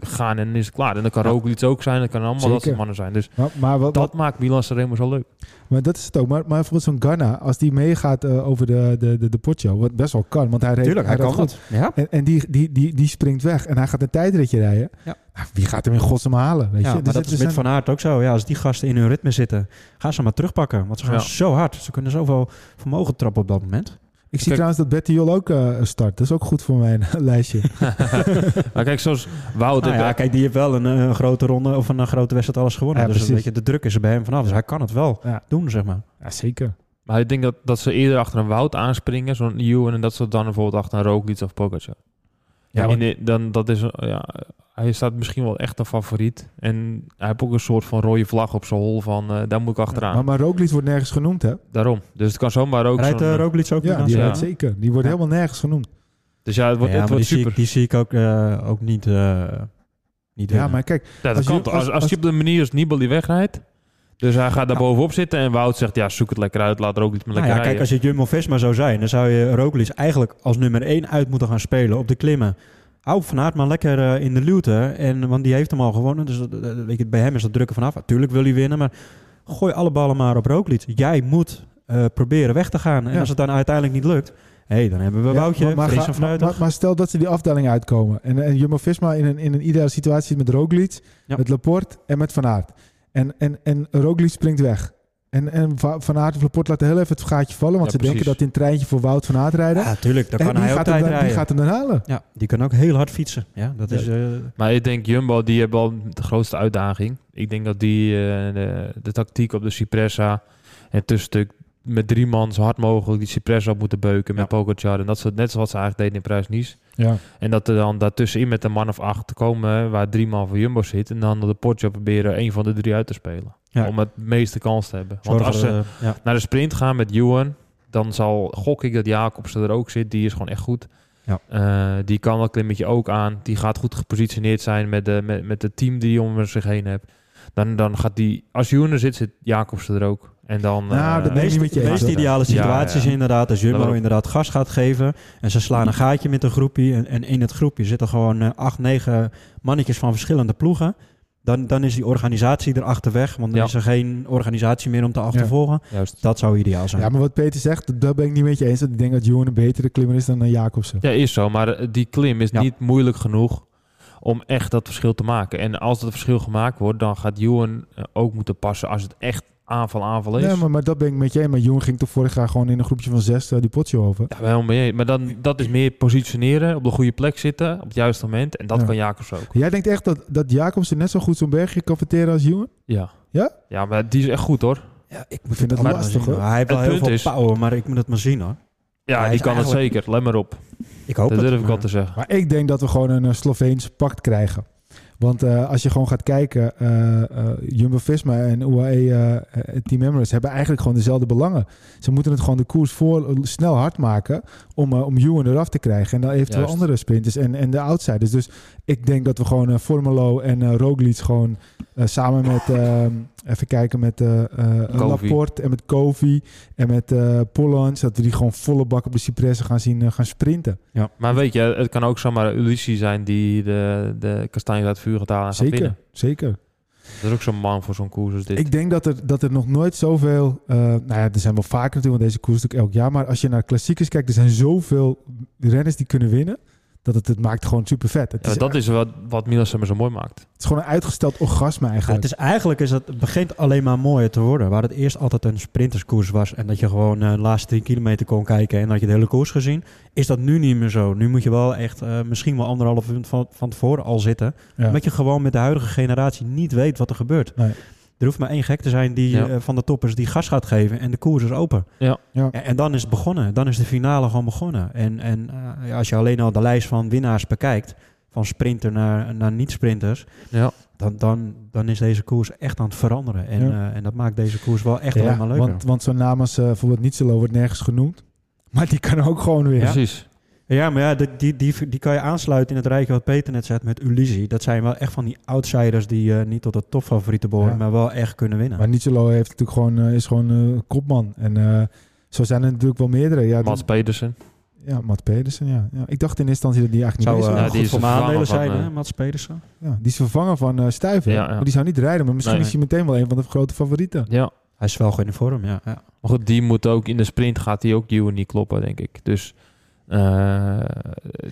gaan en is het klaar. En dan kan Ja. ook iets ook zijn. Dat kan allemaal dat Zeker. soort mannen zijn. Dus Maar, maar, wat, dat maakt Milan Sanremo zo leuk. maar dat is het ook. Maar, maar bijvoorbeeld zo'n Ghana, als die meegaat eh, over de, de, de, de potjo, wat best wel kan, want hij reed, Tuurlijk, hij kan goed. Ja? En, en die, die, die, die springt weg en hij gaat een tijdritje rijden. Ja. Nou, wie gaat hem in godsnaam halen? Weet Ja, je? maar Dus dat het is met Van Aert ook zo. Ja, als die gasten in hun ritme zitten, gaan ze maar terugpakken. Want ze gaan Ja. zo hard. Ze kunnen zoveel vermogen trappen op dat moment. Ik zie Kijk- trouwens dat Betty Jol ook eh, start. Dat is ook goed voor mijn lijstje. maar kijk, zoals Wout... Nou ja, kijk, die heeft wel een, een grote ronde of een, eh, grote wedstrijd alles gewonnen. Ja, dus een beetje de druk is er bij hem vanaf. Dus hij kan het wel Ja. doen, zeg maar. Ja, zeker. Maar ik denk dat, dat ze eerder achter een Wout aanspringen, zo'n Ewan, en dat ze dan bijvoorbeeld achter een Roglic of Pogacar. Ja, Ja, want- de- dan, dat is, ja, hij staat misschien wel echt een favoriet. En hij heeft ook een soort van rode vlag op zijn hol van, eh, daar moet ik achteraan. Maar, maar Roglic wordt nergens genoemd, hè? Daarom. Dus het kan zomaar ook Rijdt uh, Roglic ook Ja, die? Ja. rijdt zeker. Die wordt Ja. helemaal nergens genoemd. Dus ja, het wordt, Ja, het maar die wordt zie, super. ik, die zie ik ook, eh, ook niet, eh niet Ja, maar kijk, ja, dat als kan je- als, als, als- je op de manier als Nibali wegrijdt, dus hij gaat daar Ja. bovenop zitten en Wout zegt, ja, zoek het lekker uit, laat Roglic maar Nou lekker ja, kijk, als je Jumbo-Visma zou zijn, dan zou je Roglic eigenlijk als nummer 1 uit moeten gaan spelen op de klimmen. Hou Van Aert maar lekker eh, in de luwte, en, want die heeft hem al gewonnen. Dus dat- weet je, bij hem is dat drukken vanaf. Natuurlijk wil hij winnen, maar gooi alle ballen maar op Roglic. Jij moet eh, proberen weg te gaan. En Ja. als het dan uiteindelijk niet lukt, hé, dan hebben we Ja, Woutje, maar, maar, ga- fruitig. maar, maar stel dat ze die afdaling uitkomen. En, en Jumbo-Visma in een, in een ideale situatie zit met Roglic, Ja. met Laporte en met Van Aert. En, en, en Roglic springt weg. En, en Va- Van Aert of Laporte laten heel even het gaatje vallen. Want Ja, ze denken dat hij een treintje voor Wout van Aert rijden. Ja, tuurlijk. Dan En kan hij ook tijd dan, die rijden. gaat hem dan halen. Ja, die kan ook heel hard fietsen. Ja, dat is... eh, Maar ik denk Jumbo, die hebben al de grootste uitdaging. Ik denk dat die eh, de, de tactiek op de Cipressa en het tussenstuk met drie man zo hard mogelijk die Cipressa op moeten beuken met Ja. Pogacar. En dat ze net zoals ze eigenlijk deden in Parijs-Nice. Ja. En dat er dan daartussenin met een man of acht te komen waar drie man voor Jumbo zit. En dan de Pogacar proberen een van de drie uit te spelen. Ja. Om het meeste kans te hebben. Want als ze eh, ja. naar de sprint gaan met Ewan, dan zal gok ik dat Jacobsen er ook zit. Die is gewoon echt goed. Ja. Eh, die kan dat klimmetje ook aan. Die gaat goed gepositioneerd zijn met, de, met, met het team die om zich heen hebt. Dan, dan gaat die, als er zit, zit Jacobsen er ook. En dan... Nou, eh, meest, met je de meest hoor. ideale Ja, situatie is ja. inderdaad als Jumbo inderdaad gas gaat geven en ze slaan een gaatje met een groepje en, en in het groepje zitten gewoon eh, acht, negen mannetjes van verschillende ploegen. Dan, dan is die organisatie erachter weg, want dan Ja. is er geen organisatie meer om te achtervolgen. Juist. Dat zou ideaal zijn. Ja, maar wat Peter zegt, daar ben ik niet met je eens. Dat ik denk dat Johan een betere klimmer is dan eh, Jacobsen. Ja, is zo. Maar die klim is Ja. niet moeilijk genoeg om echt dat verschil te maken. En als dat verschil gemaakt wordt, dan gaat eh, ook moeten passen als het echt aanval aanval is. Nee, maar, maar dat ben ik met je. Maar Johan ging toch vorig jaar gewoon in een groepje van zes eh, die potje over. Ja, wel mee. Maar dan, dat is meer positioneren, op de goede plek zitten, op het juiste moment. En dat Ja. kan Jacobs ook. Jij denkt echt dat, dat Jacobsen net zo goed zo'n bergje kan verteren als Johan? Ja. Ja? Ja, maar die is echt goed hoor. Ja, ik moet vind het allemaal lastig, hoor. Hij heeft wel Het heel veel is- power, maar ik moet het maar zien hoor. Ja, Hij die kan het eigenlijk- zeker. Let maar op. Ik hoop Dat het. durf ik al te zeggen. Maar ik denk dat we gewoon een eh, Sloveens pact krijgen. Want eh, als je gewoon gaat kijken, eh, eh, Jumbo-Visma en UAE Team Emirates hebben eigenlijk gewoon dezelfde belangen. Ze moeten het gewoon de koers voor snel hard maken om, om Ewan eraf te krijgen. En dan eventueel Juist. andere sprinters en, en de outsiders. Dus ik denk dat we gewoon Formelo en Roglic gewoon samen met, even kijken, met Kovi. Laporte en met Kovi en met eh Pollans, dat we die gewoon volle bak op de Cipressen gaan zien gaan sprinten. Maar weet je, het kan ook zomaar Ulissi zijn die de, de kastanjes uit gaat Zeker, winnen. zeker. Dat is ook zo'n man voor zo'n koers als dit. Ik denk dat er, dat er nog nooit zoveel... eh nou ja, er zijn wel vaker natuurlijk, want deze koers is natuurlijk elk jaar. Maar als je naar klassiekers kijkt, er zijn zoveel renners die kunnen winnen. Dat het, het maakt gewoon super vet. Het, Ja, is, dat is wat, wat Milan zo mooi maakt. het is gewoon een uitgesteld orgasme Ja, eigenlijk. het is eigenlijk is het begint alleen maar mooier te worden. Waar het eerst altijd een sprinterskoers was en dat je gewoon eh, de laatste 10 kilometer kon kijken en dat je de hele koers gezien, is dat nu niet meer zo. Nu moet je wel echt eh, misschien wel anderhalf uur van, van tevoren al zitten, Ja. omdat je gewoon met de huidige generatie niet weet wat er gebeurt. Nee. Er hoeft maar één gek te zijn die, Ja. eh, van de toppers die gas gaat geven en de koers is open. Ja. Ja. En, en dan is het begonnen. Dan is de finale gewoon begonnen. En, en eh, ja, als je alleen al de lijst van winnaars bekijkt, van sprinter naar, naar niet-sprinters, Ja. dan, dan, dan is deze koers echt aan het veranderen. En, Ja. eh, en dat maakt deze koers wel echt Ja, alleen maar leuker. want, want zo'n naam als bijvoorbeeld Nietzelo wordt nergens genoemd. Maar die kan ook gewoon weer. Precies. Ja, maar ja, die, die, die, die kan je aansluiten in het rijtje wat Peter net zegt met Ulisi. Dat zijn wel echt van die outsiders die eh, niet tot de topfavorieten behoren, Ja. maar wel echt kunnen winnen. Maar Nietzelo heeft natuurlijk gewoon, eh, is gewoon eh, kopman. En eh, zo zijn er natuurlijk wel meerdere. Ja, Mats Pedersen. ja, Matt Pedersen, ja. ja. Ik dacht in eerste instantie dat die eigenlijk zou niet zou. die de me aandelen zijn, hè, Mats Pedersen? Ja, die is vervangen van eh Stuyven. Ja, ja. Maar die zou niet rijden, maar misschien Nee. is hij meteen wel een van de grote favorieten. Ja. Hij is wel goed in vorm, ja. ja. Maar goed, die moet ook in de sprint gaat die ook Ewan niet kloppen, denk ik. Dus eh,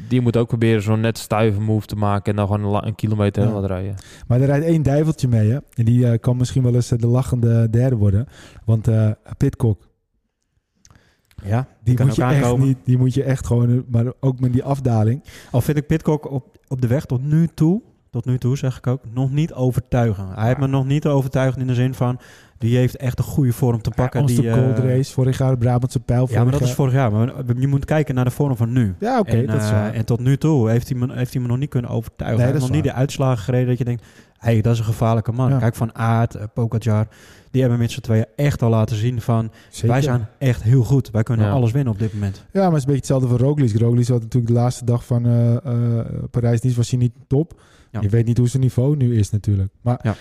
die moet ook proberen zo'n net stuiven move te maken en dan gewoon een, kilometer Ja. heel wat rijden. Maar er rijdt één duiveltje mee, hè. En die eh, kan misschien wel eens eh, de lachende derde worden. Want eh Pitcock, Ja, die moet, je echt niet, die moet je echt gewoon... Maar ook met die afdaling. Al vind ik Pitcock op, op de weg tot nu toe, tot nu toe zeg ik ook, nog niet overtuigen. Hij heeft me nog niet overtuigd in de zin van, die heeft echt een goede vorm te pakken. Ja, die, die, eh, Gold Race, vorig jaar de Brabantse pijl. Ja, maar dat is vorig jaar. Maar je moet kijken naar de vorm van nu. Ja, oké, en, dat is eh, waar. en tot nu toe heeft hij, me, heeft hij me nog niet kunnen overtuigen. Nee, hij heeft nog niet de uitslagen gereden dat je denkt... hé, hey, dat is een gevaarlijke man. Ja. Kijk, Van Aert, uh, Pogacar... die hebben met z'n tweeën echt al laten zien van... Zeker. wij zijn echt heel goed. Wij kunnen Ja. alles winnen op dit moment. Ja, maar het is een beetje hetzelfde voor Roglic. Roglic had natuurlijk de laatste dag van eh eh Parijs-Nice was hij niet top. Ja. Je weet niet hoe zijn niveau nu is natuurlijk. Maar Ja.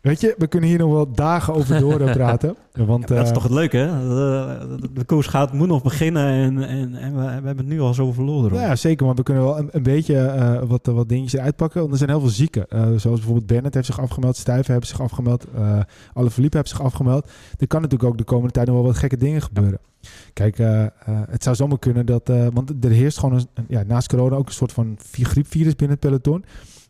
Weet je, we kunnen hier nog wel dagen over door eh, praten. Want dat is eh, toch het leuke, hè? De, de- de koers gaat, moet nog beginnen en, en, en we, we hebben het nu al zo verloren. Ja, zeker. Maar we kunnen wel een, een beetje eh, wat, wat dingetjes eruit pakken. Want er zijn heel veel zieken. Eh, zoals bijvoorbeeld Bennett heeft zich afgemeld. Stuyven hebben zich afgemeld. eh Alle Philippe heeft zich afgemeld. Er kan natuurlijk ook de komende tijd nog wel wat gekke dingen gebeuren. Kijk, eh, eh, het zou zomaar kunnen dat... eh, want er heerst gewoon een, ja, naast corona ook een soort van vi- griepvirus binnen het peloton.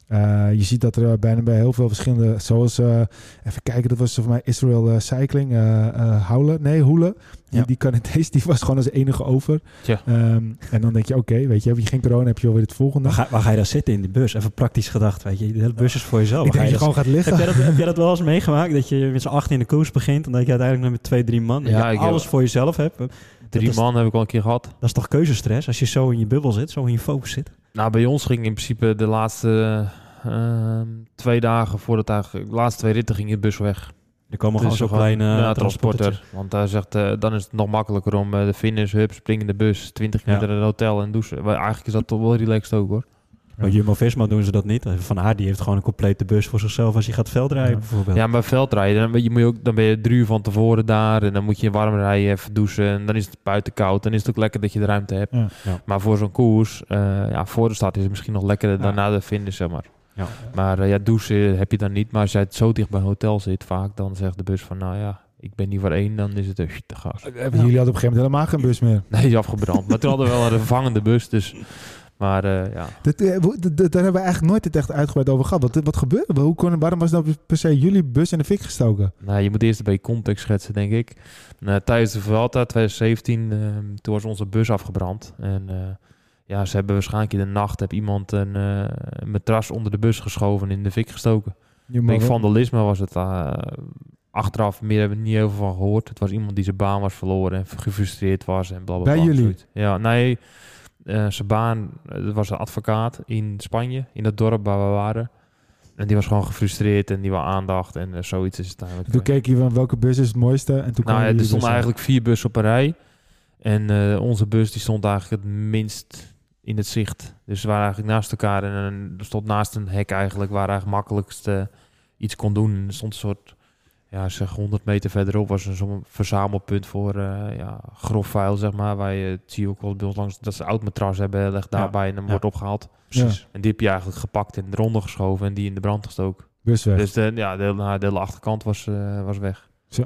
Eh, je ziet dat er bijna bij heel veel verschillende, zoals, eh, even kijken, dat was voor mij Israel eh, Cycling, eh eh, Houle, nee, Hoele. Die, Ja. die Canadees, die was gewoon als enige over. Tja. Ehm, en dan denk je, oké, weet je, heb je geen corona, heb je alweer het volgende. Waar ga, waar ga je dan zitten in die bus? Even praktisch gedacht, weet je. De hele bus is voor jezelf. ik Waar denk ga dat je je gewoon gaat liggen. Heb jij, dat, heb jij dat wel eens meegemaakt? Dat je met z'n acht in de koers begint en dat je uiteindelijk met twee, drie man dat Ja, je ik heb- alles voor jezelf hebt. Dat Drie is- man heb ik al een keer gehad. is toch keuzestress als je zo in je bubbel zit, zo in je focus zit? Nou, bij ons ging in principe de laatste ehm, twee dagen voordat eigenlijk, de laatste twee ritten ging de bus weg. Er komen gewoon Dus zo'n kleine ja, transporter. Want hij zegt, eh, dan is het nog makkelijker om eh, de finish, hup, spring in de bus, 20 Ja. minuten naar het hotel en douchen. Maar eigenlijk is dat toch wel relaxed ook hoor. Bij Jumbo-Visma doen ze dat niet. Van Aert die heeft gewoon een complete bus voor zichzelf als je gaat veldrijden Ja. bijvoorbeeld. Ja, maar veldrijden, dan ben je, moet je ook, dan ben je drie uur van tevoren daar en dan moet je warm rijden, even douchen en dan is het buiten koud. Dan is het ook lekker dat je de ruimte hebt. Ja. Ja. Maar voor zo'n koers, eh, ja, voor de start is het misschien nog lekkerder dan Ja. na de finish, zeg maar. Ja. Maar eh, ja, douchen heb je dan niet. Maar als jij het zo dicht bij een hotel zit, vaak, dan zegt de bus van, nou ja, ik ben niet voor één, dan is het uh, te gas. Hebben Jullie hadden op een gegeven moment helemaal geen bus meer. Nee, die is afgebrand. maar toen hadden we wel een vervangende bus, dus... Maar eh, ja, Dat, eh, daar hebben we eigenlijk nooit het echt uitgebreid over gehad. Wat, wat gebeurde? Hoe kon, waarom was nou per se jullie bus in de fik gestoken? nou, je moet eerst een beetje context schetsen, denk ik. Nou, tijdens de Vuelta 2017, eh, toen was onze bus afgebrand. En eh, ja, ze hebben waarschijnlijk in de nacht heb iemand een, een matras onder de bus geschoven en in de fik gestoken. Ik denk vandalisme was het. achteraf meer hebben we er niet heel veel van gehoord. Het was iemand die zijn baan was verloren en gefrustreerd was en blablabla. Bij jullie? Ja, nee. Eh, zijn baan, eh, dat was een advocaat in Spanje, in het dorp waar we waren. En die was gewoon gefrustreerd en die wou aandacht en eh, zoiets is het eigenlijk. Toen keek je van welke bus is het mooiste en toen nou, kwamen ja, er jullie stonden eigenlijk vier bussen op een rij. En onze bus die stond eigenlijk het minst in het zicht. Dus we waren eigenlijk naast elkaar en er stond naast een hek eigenlijk waar eigenlijk makkelijkst iets kon doen. En er stond een soort, ja zeg 100 meter verderop was zo'n verzamelpunt voor eh, ja, grof vuil zeg maar. Waar je, het zie je ook wel bij ons langs, dat ze een oud matras hebben, legt Ja. daarbij en dan Ja. wordt opgehaald. Precies. En die heb je eigenlijk gepakt en eronder geschoven en die in de brand gestoken. Dus de, ja, de, hele- de hele achterkant was, eh, was weg. Zo.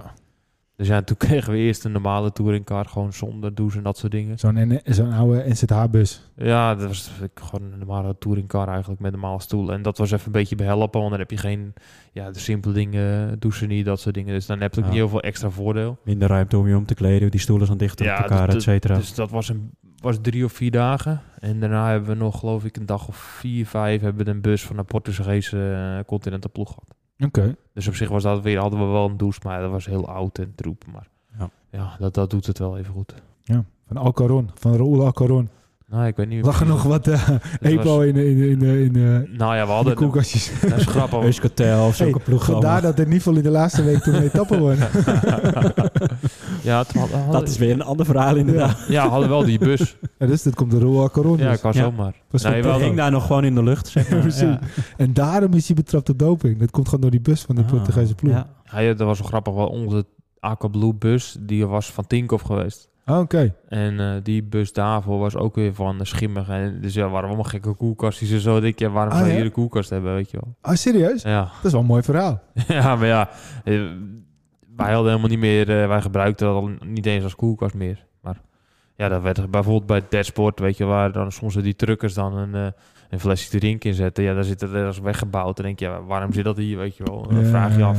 Dus ja, toen kregen we eerst een normale touringcar, gewoon zonder douche en dat soort dingen. Zo'n zo'n oude NZH-bus. Ja, dat was gewoon een normale touringcar eigenlijk met een normale stoel. En dat was even een beetje behelpen, want dan heb je geen, ja, de simpele dingen, douchen niet, dat soort dingen. Dus dan heb je ook Ja. niet heel veel extra voordeel. Minder ruimte om je om te kleden, die stoelen zijn dichter Ja, op elkaar, dus- et cetera. Dus dat was, een, was drie of vier dagen. En daarna hebben we nog, geloof ik, een dag of vier, vijf, hebben we een bus van een Portugese uh, Continental ploeg gehad. Oké. Dus op zich was dat weer, hadden we wel een douche, maar dat was heel oud en troep. Maar Ja. ja, dat, dat doet het wel even goed. Ja. Van Alcaron. Van Raoul Alcaron. Nou, ik weet niet. Lag er nog wat eh EPO was- in, de- in, in, in, Nou ja, we in de hadden... koelkastjes. Dat is grappig. Euskartel of zulke Hey, ploeg Vandaar dat er niet veel in de laatste week toen etappe won. ja, het had- hadden, Dat is weer een ander verhaal inderdaad. ja, hadden wel die bus. Ja, dus dat komt de Raoul Alcaron. Ja, dus. kan Ja. zomaar. Was Nee, wel hing daar nog gewoon in de lucht, zeg maar. Precies. Ja. En daarom is hij betrapt op doping. Dat komt gewoon door die bus van de Ah, Portugese ploeg. Ja. Ja, dat was wel grappig. Wel onze Aqua Blue bus, die was van Tinkoff geweest. Ah, Oké. En eh, die bus daarvoor was ook weer van uh, schimmig. En dus ja, waren allemaal gekke koelkastjes en zo. Denk, ja, waarom Ah, zou je ja? hier een koelkast hebben, weet je wel. Ah, serieus? Ja, Dat is wel een mooi verhaal. ja maar ja, eh, wij hadden helemaal niet meer, eh, wij gebruikten dat al niet eens als koelkast meer. Maar ja, dat werd bijvoorbeeld bij Deadsport, weet je, waar dan soms die truckers dan een, eh, een flesje drink in zetten. Ja, daar zit het als weggebouwd. Dan denk je, ja, waarom zit dat hier, weet je wel. Dan vraag je af.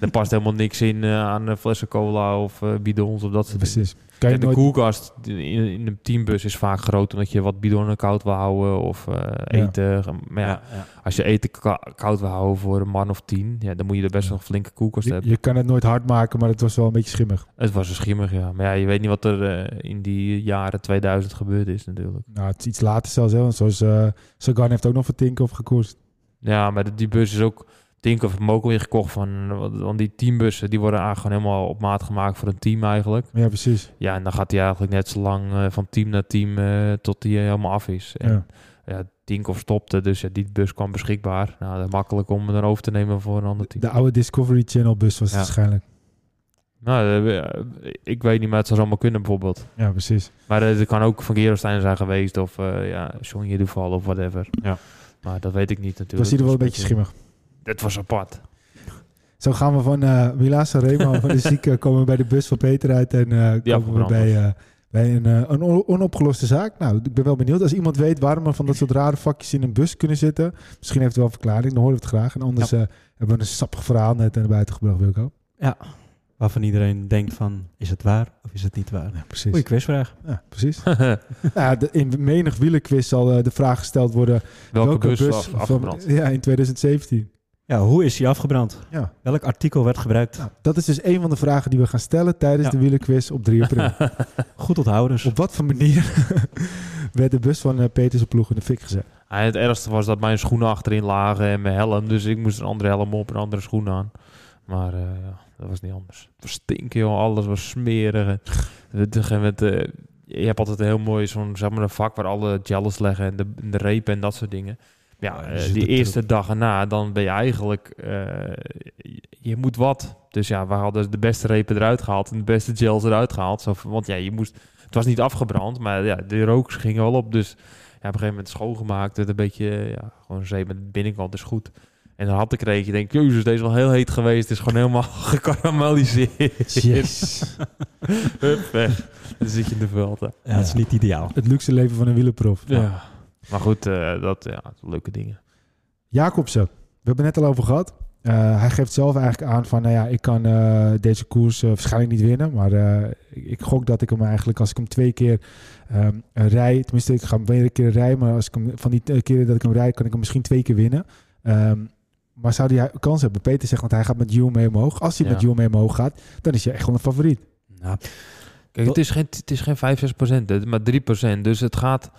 Er past helemaal niks in aan flessen cola of eh, bidons of dat soort dingen. Precies. Kan je Kijk, de nooit... koelkast in, in een teambus is vaak groot omdat je wat bidonnen koud wil houden of eh, eten. Maar ja, Ja, ja. als je eten koud wil houden voor een man of tien, ja, dan moet je er best Ja. wel een flinke koelkast Je, hebben. je kan het nooit hard maken, maar het was wel een beetje schimmig. Het was een schimmig, ja. Maar ja, je weet niet wat er eh, in die jaren 2000 gebeurd is natuurlijk. Nou, het is iets later zelfs. Hè? Want zoals uh, Sagan heeft ook nog voor Tinkoff gekoerst. Ja, maar die bus is ook... Tinker ook weer gekocht van... Want die teambussen, die worden eigenlijk gewoon helemaal op maat gemaakt voor een team eigenlijk. Ja, precies. Ja, en dan gaat hij eigenlijk net zo lang eh, van team naar team eh, tot hij helemaal af is. En, Ja. ja, Tinkoff stopte, dus ja, die bus kwam beschikbaar. Nou, dat is makkelijk om hem erover te nemen voor een ander team. De oude Discovery Channel bus was het waarschijnlijk. Nou, eh, ik weet niet, maar het zou zomaar kunnen bijvoorbeeld. Ja, precies. Maar eh, het kan ook van Gerolstein zijn geweest of ja, Sonja Duval of whatever. Ja. Maar dat weet ik niet natuurlijk. Het was in ieder geval een beetje schimmig. Het was apart. Zo gaan we van uh, Milaan Sanremo van de zieke komen we bij de bus van Peter uit en uh, Die komen we bij, uh, bij een, eh, een on- onopgeloste zaak. Nou, ik ben wel benieuwd. Als iemand weet waarom er van dat soort rare vakjes in een bus kunnen zitten, misschien heeft het wel een verklaring, dan horen we het graag. En anders eh, hebben we een sappig verhaal net naar buiten gebracht, Wilco. Waarvan iedereen denkt van, is het waar of is het niet waar? Ja, precies. Goeie quizvraag. Ja, precies. ja, de, in menig wielerquiz zal eh, de vraag gesteld worden... welke, bus, van- afgebrand? ja, in 2017. Ja, hoe is die afgebrand? Ja. Welk artikel werd gebruikt? Nou, dat is dus een van de vragen die we gaan stellen tijdens Ja. de wielerquiz op 3 april. Goed onthouden. dus. op wat voor manier werd de bus van eh Peters ploeg in de fik gezet? Ja, het ergste was dat mijn schoenen achterin lagen en mijn helm. Dus ik moest een andere helm op en een andere schoen aan. Maar eh, ja, dat was niet anders. Het was stinken, joh. Alles was smerig. Eh, je hebt altijd een heel mooi zo'n zeg maar, een vak waar alle gels leggen en de, en de repen en dat soort dingen. Ja, Ja, eh, zit die er eerste dag erna, dan ben je eigenlijk... eh, je, moet wat. Dus ja, we hadden de beste repen eruit gehaald en de beste gels eruit gehaald. Zo, want ja, je moest... Het was niet afgebrand, maar ja, de rook ging wel op. Dus ja, op een gegeven moment schoongemaakt. Het een beetje, ja, gewoon zeep met de binnenkant is goed. En dan had ik er eentje, denk ik, jezus, deze is wel heel heet geweest. Het is gewoon helemaal gekarameliseerd. Yes. Hup, weg. Dan zit je in de veld. hè. Ja, het is niet ideaal. Het luxe leven van een wielerprof. Ja. Maar goed, eh, dat, ja, leuke dingen. Jacobsen, we hebben het net al over gehad. Eh, hij geeft zelf eigenlijk aan van, nou ja, ik kan eh, deze koers eh, waarschijnlijk niet winnen. Maar eh, ik, ik gok dat ik hem eigenlijk, als ik hem twee keer ehm, rij, tenminste ik ga hem weer een keer rijden, maar als ik hem van die keren dat ik hem rijd, kan ik hem misschien twee keer winnen. Ehm, maar zou hij kans hebben? Peter zegt, want hij gaat met Jules mee omhoog. Als hij Ja. met Jules mee omhoog gaat, dan is hij echt wel een favoriet. Nou, Kijk, het is geen, het is geen 5, 6 procent, maar 3 procent. Dus het gaat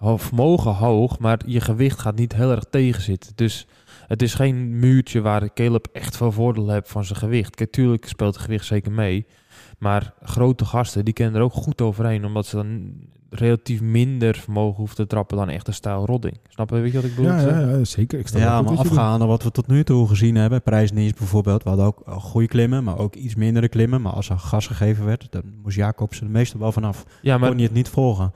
vermogen hoog, maar je gewicht gaat niet heel erg tegenzitten. Dus het is geen muurtje waar Caleb echt veel voordeel heeft van zijn gewicht. Kijk, tuurlijk speelt het gewicht zeker mee. Maar grote gasten, die kennen er ook goed overheen. Omdat ze dan relatief minder vermogen hoeven te trappen dan echt een stijl rodding. Snap je weet je wat ik bedoel? Ja, ja, ja, zeker. Ik ja, goed maar afgaande wat we tot nu toe gezien hebben, prijsnieuws bijvoorbeeld, we hadden ook eh, goede klimmen, maar ook iets mindere klimmen. Maar als er gas gegeven werd, dan moest Jacobsen er meestal wel vanaf. Ja, maar Kon je het niet volgen.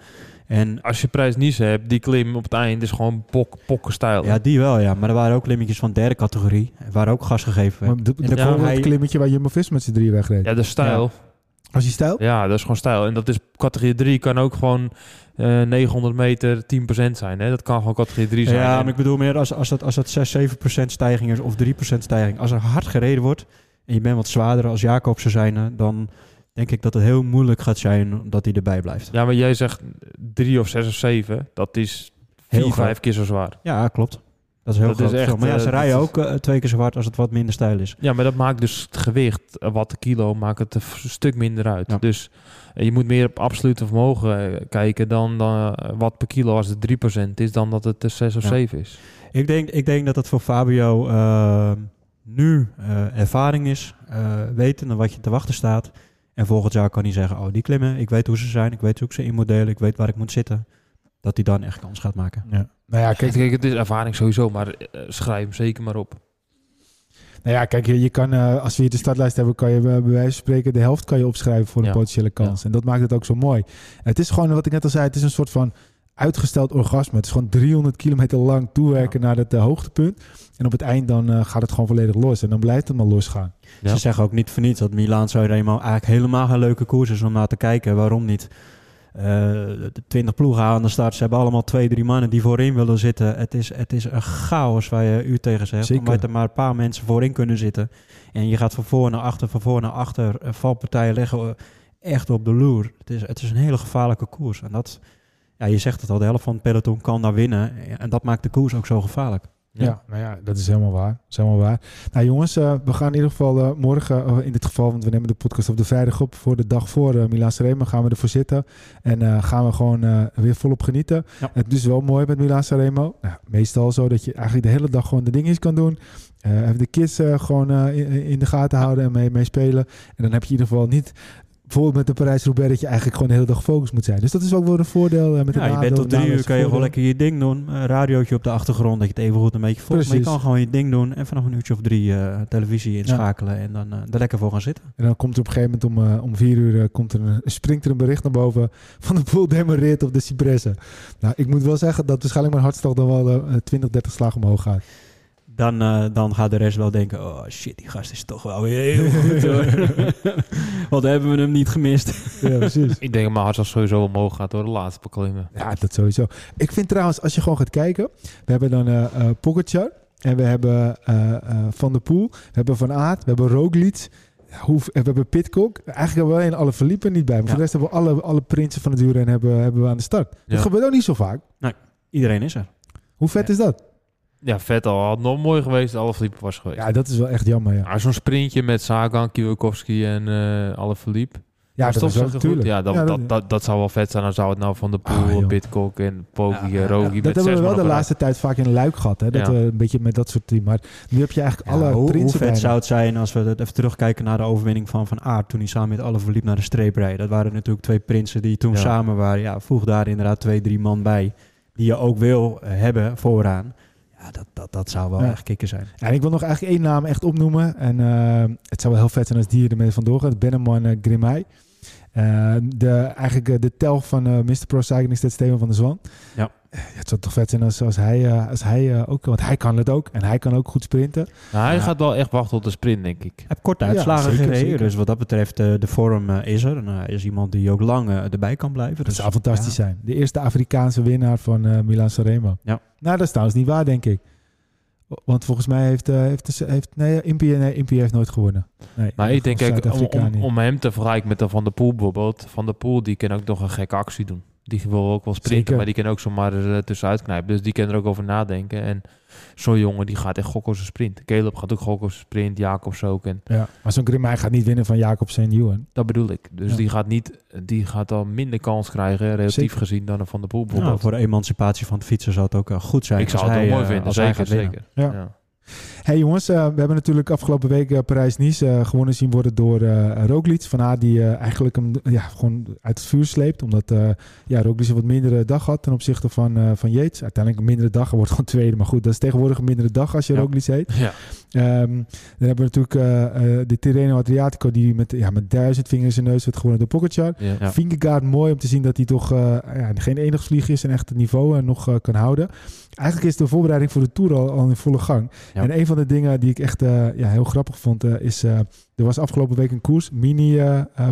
En als je prijs niet hebt, die klim op het eind is gewoon pok, pokkenstijl. ja, die wel, ja. Maar er waren ook klimmetjes van derde categorie, waar ook gas gegeven werd. Maar de, ja, hij- het klimmetje waar Jumbo-Visma met z'n drie wegreed. Ja, de stijl. Als hij stijl? Ja, dat is gewoon stijl. En dat is categorie 3 kan ook gewoon eh 900 meter 10% zijn. Hè? Dat kan gewoon categorie 3 zijn. Ja, maar ik bedoel meer als, als, dat, als dat 6, 7 procent stijging is of 3 procent stijging. Als er hard gereden wordt en je bent wat zwaarder als Jacobsen zijn, dan denk ik dat het heel moeilijk gaat zijn dat hij erbij blijft. ja, maar jij zegt 3 of 6 of 7. Dat is Heel 4, groot. 5 keer zo zwaar. Ja, klopt. Dat is heel Dat groot is echt. Maar ja, ze eh, rijden ook eh, twee keer zo hard als het wat minder stijl is. Ja, maar dat maakt dus het gewicht, eh, wat de kilo, maakt het een stuk minder uit. Ja. Dus je moet meer op absolute vermogen kijken dan, dan wat per kilo als het 3% is, dan dat het eh, 6 of Ja. 7 is. Ik denk, ik denk dat het voor Fabio nu ervaring is, eh weten wat je te wachten staat. En volgend jaar kan hij zeggen, oh die klimmen, ik weet hoe ze zijn, ik weet hoe ik ze in moet delen, ik weet waar ik moet zitten. Dat hij dan echt kans gaat maken. Ja. Nou ja, Kijk, kijk, het is ervaring sowieso, maar eh, schrijf hem zeker maar op. nou ja, kijk je, je kan, eh, als we hier de startlijst hebben, kan je bij bij wijze van spreken de helft kan je opschrijven voor een Ja. potentiële kans. En dat maakt het ook zo mooi. Het is gewoon, wat ik net al zei, het is een soort van uitgesteld orgasme. Het is gewoon 300 kilometer lang toewerken naar het eh, hoogtepunt. En op het eind dan eh, gaat het gewoon volledig los. En dan blijft het maar losgaan. Ja. Ze zeggen ook niet voor niets dat Milaan Sanremo eigenlijk helemaal geen leuke koers is om naar te kijken. Waarom niet? Eh, de 20 ploegen aan de start. Ze hebben allemaal twee, drie mannen die voorin willen zitten. Het is, het is een chaos waar je u tegen zegt. Zeker. Omdat er maar een paar mensen voorin kunnen zitten. En je gaat van voor naar achter, van voor naar achter. Valpartijen leggen echt op de loer. Het is, het is een hele gevaarlijke koers. En dat, ja, je zegt het al, de helft van het peloton kan daar winnen. En dat maakt de koers ook zo gevaarlijk. Ja. nou ja, dat is helemaal waar. Dat is helemaal waar. Nou jongens, eh, we gaan in ieder geval eh, morgen, eh, in dit geval, want we nemen de podcast op de vrijdag op, voor de dag voor uh, Milaan Sanremo, gaan we ervoor zitten. En eh, gaan we gewoon eh, weer volop genieten. Ja. Het is wel mooi met Milaan Sanremo. Nou, meestal zo dat je eigenlijk de hele dag gewoon de dingetjes kan doen. Eh, even de kids eh, gewoon eh, in, in de gaten houden en mee, mee spelen. En dan heb je in ieder geval niet... Bijvoorbeeld met de Parijs-Roubaix dat je eigenlijk gewoon de hele dag gefocust moet zijn. Dus dat is ook wel een voordeel. eh, met Ja, je bent tot drie uur, kan je gewoon lekker je ding doen. Een radiootje op de achtergrond, dat je het even goed een beetje volgt. Maar je kan gewoon je ding doen en vanaf een uurtje of drie eh, televisie inschakelen en dan eh, er lekker voor gaan zitten. En dan komt er op een gegeven moment om, om vier uur komt er een, springt er een bericht naar boven van de pool demareert op de Cipressen. Nou, ik moet wel zeggen dat waarschijnlijk mijn hartslag dan wel eh, 20, 30 slagen omhoog gaat. Dan, eh, dan gaat de rest wel denken... oh shit, die gast is toch wel weer heel goed hoor. Wat hebben we hem niet gemist. Ja, precies. Ik denk dat mijn hart zal sowieso omhoog gaat door de laatste beklimmen. Ja, dat sowieso. Ik vind trouwens, als je gewoon gaat kijken... We hebben dan eh eh, Pogacar en we hebben eh, eh, Van der Poel. We hebben Van Aert, we hebben Roglic... Hoe, en we hebben Pitcock. Eigenlijk hebben we alleen alle verliepen niet bij. Maar Ja. voor de rest hebben we alle, alle prinsen van het wielrennen hebben, hebben we aan de start. Ja. Dat gebeurt ook niet zo vaak. Iedereen is er. Hoe vet Ja. is dat? Ja, Vettel had nog mooi geweest, alle verliep was geweest. Ja, dat is wel echt jammer, ja. Maar zo'n sprintje met Sagan, Kwiatkowski en eh alle verliep. Ja, dat goed. natuurlijk. Ja, dat, Ja, dat, dat, dat, zou wel vet zijn. Dan zou het nou van de Ah, Poel. Pitcock en Poggi Ja, en ja, Rogi dat met hebben zes we wel de laatste tijd vaak in een luik gehad. Hè? Dat Ja. we een beetje met dat soort team. Maar nu heb je eigenlijk Ja, alle hoe, hoe vet bijna. zou het zijn als we even terugkijken naar de overwinning van Van Aert... toen hij samen met alle verliep naar de streep reed. Dat waren natuurlijk twee prinsen die toen Ja. samen waren. Ja, voeg daar inderdaad twee, drie man bij... die je ook wil eh, hebben vooraan. Ja, dat, dat, dat zou wel Ja. echt kicken zijn. Ja, en ik wil nog eigenlijk één naam echt opnoemen. En eh, het zou wel heel vet zijn als die ermee vandoor gaat. Benneman Grimay. Eh, de, eigenlijk eh, de telg van eh Mr. Pro Cycling is dit Steven van der Zwan. Ja. Eh, het zou toch vet zijn als, als hij, eh, als hij eh, ook... Want hij kan het ook. En hij kan ook goed sprinten. Nou, hij Ja. gaat wel echt wachten op de sprint, denk ik. Hij heeft korte Ja, uitslagen zeker, gereden. zeker. Dus wat dat betreft, eh, de vorm is er. En hij is iemand die ook lang erbij kan blijven. Dat Dus, zou fantastisch ja. zijn. De eerste Afrikaanse winnaar van eh Milan Sanremo. Ja. Nou, dat is trouwens niet waar, denk ik. Want volgens mij heeft... eh heeft, heeft nee, Impie, nee, Impie heeft nooit gewonnen. Nee, Maar ik denk, kijk, om, om hem te vergelijken met de Van der Poel bijvoorbeeld. Van der Poel, die kan ook nog een gekke actie doen. Die wil ook wel sprinten, Zeker. maar die kan ook zomaar er eh, tussenuit knijpen. Dus die kan er ook over nadenken. En zo'n jongen, die gaat echt gokken op zijn sprint. Caleb gaat ook gokken op zijn sprint, Jacobs ook. En Ja, maar zo'n Grimay gaat niet winnen van Jacobsen en Ewan. dat bedoel ik. Dus Ja. die gaat niet, die gaat al minder kans krijgen, relatief Zeker. gezien, dan een Van der Poel Nou, voor de emancipatie van de fietser zou het ook eh, goed zijn. ik zou het hij, mooi eh, vinden, als hij zeker, gaat winnen. zeker. Ja. Ja. Hey jongens, eh, we hebben natuurlijk afgelopen week eh, Parijs-Nice eh, gewonnen zien worden door Roglic. Van haar die eigenlijk hem ja, gewoon uit het vuur sleept. Omdat ja, Roglic een wat mindere dag had ten opzichte van, van Yates. Uiteindelijk een mindere dag, hij wordt gewoon tweede. Maar goed, dat is tegenwoordig een mindere dag als je Ja. Roglic heet. Ja. Ehm, dan hebben we natuurlijk de Tirreno Adriatico die met, ja, met duizend vingers in neus werd gewonnen door Pogacar. Ja. Vingegaard mooi om te zien dat hij toch ja, geen enig vlieg is en echt het niveau nog kan houden. Eigenlijk is de voorbereiding voor de Tour al, al in volle gang. Ja. En een van de dingen die ik echt eh, ja, heel grappig vond eh, is... eh, er was afgelopen week een koers, mini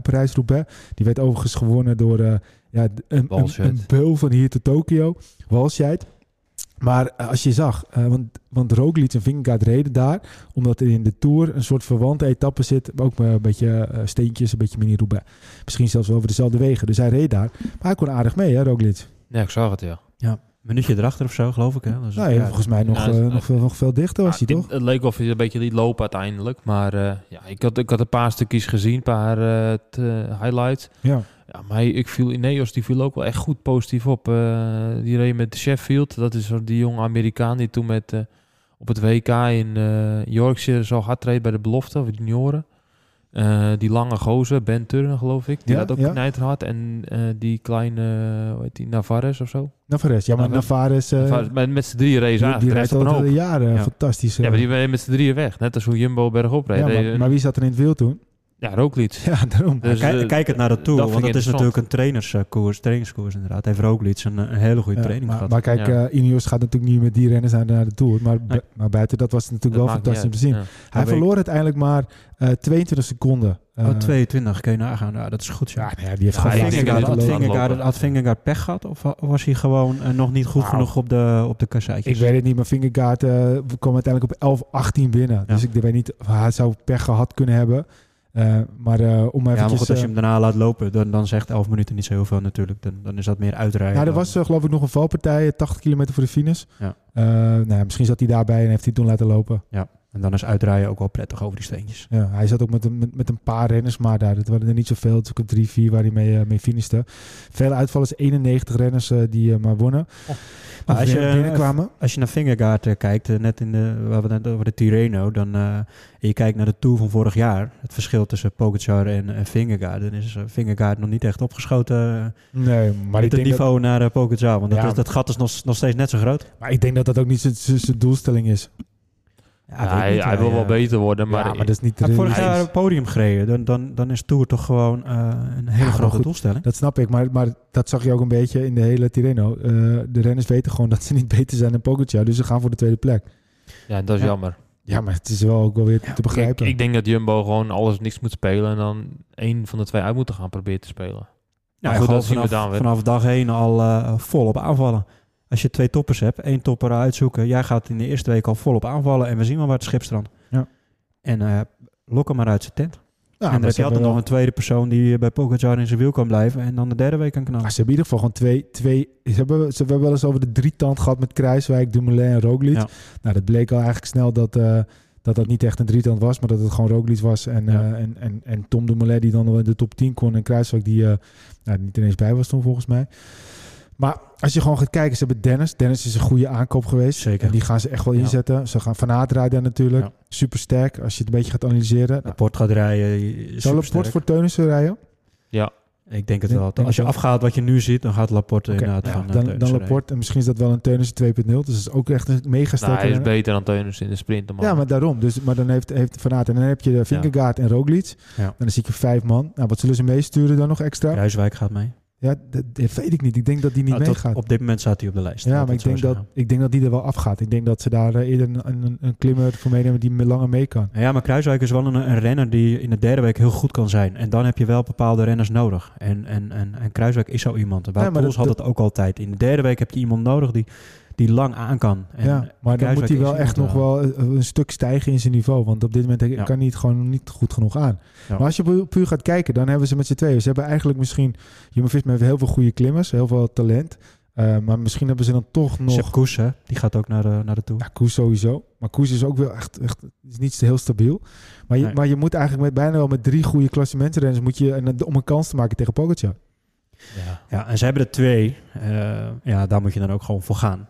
Parijs-Roubaix. Die werd overigens gewonnen door ja, een, een, beul van hier tot Tokio. Walscheid. Maar als je zag, want, want Roglic en Vingegaard reden daar... omdat er in de Tour een soort verwante etappe zit... ook met een beetje steentjes, een beetje mini-Roubaix. Misschien zelfs wel over dezelfde wegen. Dus hij reed daar. Maar hij kon aardig mee, hè, Roglic? ja, ik zag het, ja. Een minuutje erachter of zo, geloof ik. Hè? Dus, Nou, ja, volgens mij nog, Ja, eh, nog, veel- nog veel dichter was Ja, hij, het- toch? Het leek of hij een beetje liet lopen uiteindelijk. Maar eh, ja, ik had, ik had een paar stukjes gezien, een paar eh, t- eh, highlights. Ja. Ja, maar ik viel Ineos, die viel ook wel echt goed positief op. Eh, die reed met Sheffield. Dat is zo die jonge Amerikaan die toen met, op het WK in eh, Yorkshire zo hard reed bij de belofte, of de junioren. Eh, die lange gozer, Ben Turner geloof ik. Die Ja, had ook ja. knijterhard. En eh, die kleine, eh, hoe heet die, Navarres of zo. Navarres. Ja, maar Navarres. Eh, Navarres, met, met z'n drieën race die, aan. die rijdt al jaren Ja. fantastisch. Ja, maar die reden met z'n drieën weg. Net als hoe Jumbo bergop reed. Ja, maar, maar wie zat er in het wiel toen? Ja, Roglic. Ja, daarom. Dus, kijk, eh, kijk het naar de Tour, dat want ik is natuurlijk een trainerskoers, trainingskoers inderdaad. Heeft Roglic een, een hele goede Ja, training maar, gehad. maar kijk, Ja. eh Ineos gaat natuurlijk niet met die renners naar, naar de Tour. Maar, Nee. maar buiten dat was het natuurlijk Dat wel fantastisch om te zien. Hij ik. verloor uiteindelijk maar eh 22 seconden. oh, Eh, 22, kun je nagaan. Ja, dat is goed. Ja, die heeft Ja, gewoon ik Vingegaard, het had. Vingegaard, had Vingegaard pech gehad? Of wa- was hij gewoon nog niet goed Nou, genoeg op de, op de Ik kasseitjes? weet het niet, maar Vingegaard eh, kwam uiteindelijk op 11, 18 binnen. Ja. Dus ik weet niet, of hij zou pech gehad kunnen hebben. Eh, maar eh, om ja, maar eventjes... goed, als je eh, hem daarna laat lopen, dan, dan zegt 11 minuten niet zo heel veel natuurlijk. Dan, dan is dat meer uitrijden. Nou, er was geloof ik nog een valpartij, 80 kilometer voor de finish. Ja. Nou, ja, misschien zat hij daarbij en heeft hij toen laten lopen. En dan is uitrijden ook wel prettig over die steentjes. Ja, hij zat ook met een, met, met een paar renners, maar daar, dat waren er niet zoveel. Het is ook een drie, vier waar hij mee, eh, mee finishte. Vele uitvallers, 91 renners eh, die eh, maar wonnen. Maar Maar als je- binnenkwamen. Als je naar Vingegaard eh, kijkt, net in de, waar we het net over de Tirreno, dan eh, en je kijkt naar de Tour van vorig jaar, het verschil tussen Pogacar en, en dan is Vingegaard nog niet echt opgeschoten Nee, maar met ik, het denk dat, niveau naar uh, Pogacar, want dat, Ja. dat gat is nog, nog steeds net zo groot. maar ik denk dat dat ook niet zijn doelstelling is. Ja, Ja, weet ik hij, niet, hij wil wel beter worden, maar, ja, maar dat is niet... Hij vorig jaar een podium gereden, dan, dan, dan is Tour toch gewoon eh, een hele grote goed. doelstelling. Dat snap ik, maar, maar dat zag je ook een beetje in de hele Tirreno. Eh, de renners weten gewoon dat ze niet beter zijn dan Pogacar, dus ze gaan voor de tweede plek. Ja, dat is Ja. jammer. Ja, maar het is wel ook wel weer te Ik, begrijpen. ik denk dat Jumbo gewoon alles niks moet spelen en dan één van de twee uit moeten gaan proberen te spelen. Ja, goed, dat zien we vanaf, dan weer. vanaf dag één al eh, volop aanvallen. Als je twee toppers hebt, één topper uitzoeken. Jij gaat in de eerste week al volop aanvallen en we zien wel waar het schip strandt. Ja. En eh, lok hem maar uit zijn tent. Ja, en dan heb je altijd nog een tweede persoon die bij Pogacar in zijn wiel kan blijven. En dan de derde week kan knallen. Maar ze hebben in ieder geval gewoon twee... twee ze, hebben, ze hebben wel eens over de drietand gehad met Kruiswijk, Dumoulin en Roglic. Ja. Nou, dat bleek al eigenlijk snel dat, eh, dat dat niet echt een drietand was, maar dat het gewoon Roglic was. En, Ja. eh, en, en, en Tom Dumoulin die dan wel in de top 10 kon en Kruiswijk die eh nou, niet ineens bij was toen volgens mij. Maar als je gewoon gaat kijken, ze hebben Dennis. Dennis is een goede aankoop geweest. Zeker. En die gaan ze echt wel Ja. inzetten. Ze gaan Van Aert rijden natuurlijk. Ja. Super sterk als je het een beetje gaat analyseren. Nou, Laporte gaat rijden. zou supersterk. Laporte voor Teunissen rijden? Ja, Ik denk het Denk- wel. denk Als je afgaat wat je nu ziet, dan gaat Laporte inderdaad ja, van eh, dan, dan rijden. Laporte. En misschien is dat wel een Teunissen 2.0. Dus dat is ook echt een mega nou, sterke hij is beter dan Teunissen in de sprint. Man. Ja, maar daarom. Dus, maar dan heeft, heeft Van Aert. En dan heb je de Vingegaard en Roglic. Ja. En dan zie je vijf man. Nou, wat zullen ze meesturen dan nog extra? Ja, Kruiswijk gaat mee. Dat, dat weet ik niet. Ik denk dat die niet Nou, meegaat. op dit moment staat hij op de lijst. Ja, maar ik denk, dat, ik denk dat die er wel afgaat. Ik denk dat ze daar eh, eerder een, een, een klimmer voor meenemen die langer mee kan. Ja, maar Kruiswijk is wel een, een renner die in de derde week heel goed kan zijn. En dan heb je wel bepaalde renners nodig. En, en, en, en Kruiswijk is zo iemand. Wout Ja, dat- had het ook altijd. In de derde week heb je iemand nodig die, die lang aan kan. En ja, maar dan moet hij wel echt nog wel een, een stuk stijgen in zijn niveau. Want op dit moment Ja. kan hij het gewoon niet goed genoeg aan. Ja. Maar als je pu- puur gaat kijken, dan hebben ze met z'n tweeën. Ze hebben eigenlijk misschien... Jumbo-Visma heeft heel veel goede klimmers. Heel veel talent. Eh, maar misschien hebben ze dan toch nog... Koes, hè, die gaat ook naar de, naar de Tour. Ja, Koes sowieso. Maar Koes is ook wel echt, echt is niet heel stabiel. Maar je, Nee. maar je moet eigenlijk met bijna wel met drie goede klassementrenners... Moet je, om een kans te maken tegen Pogacar. ja. Ja, en ze hebben er twee. Eh, ja, daar moet je dan ook gewoon voor gaan.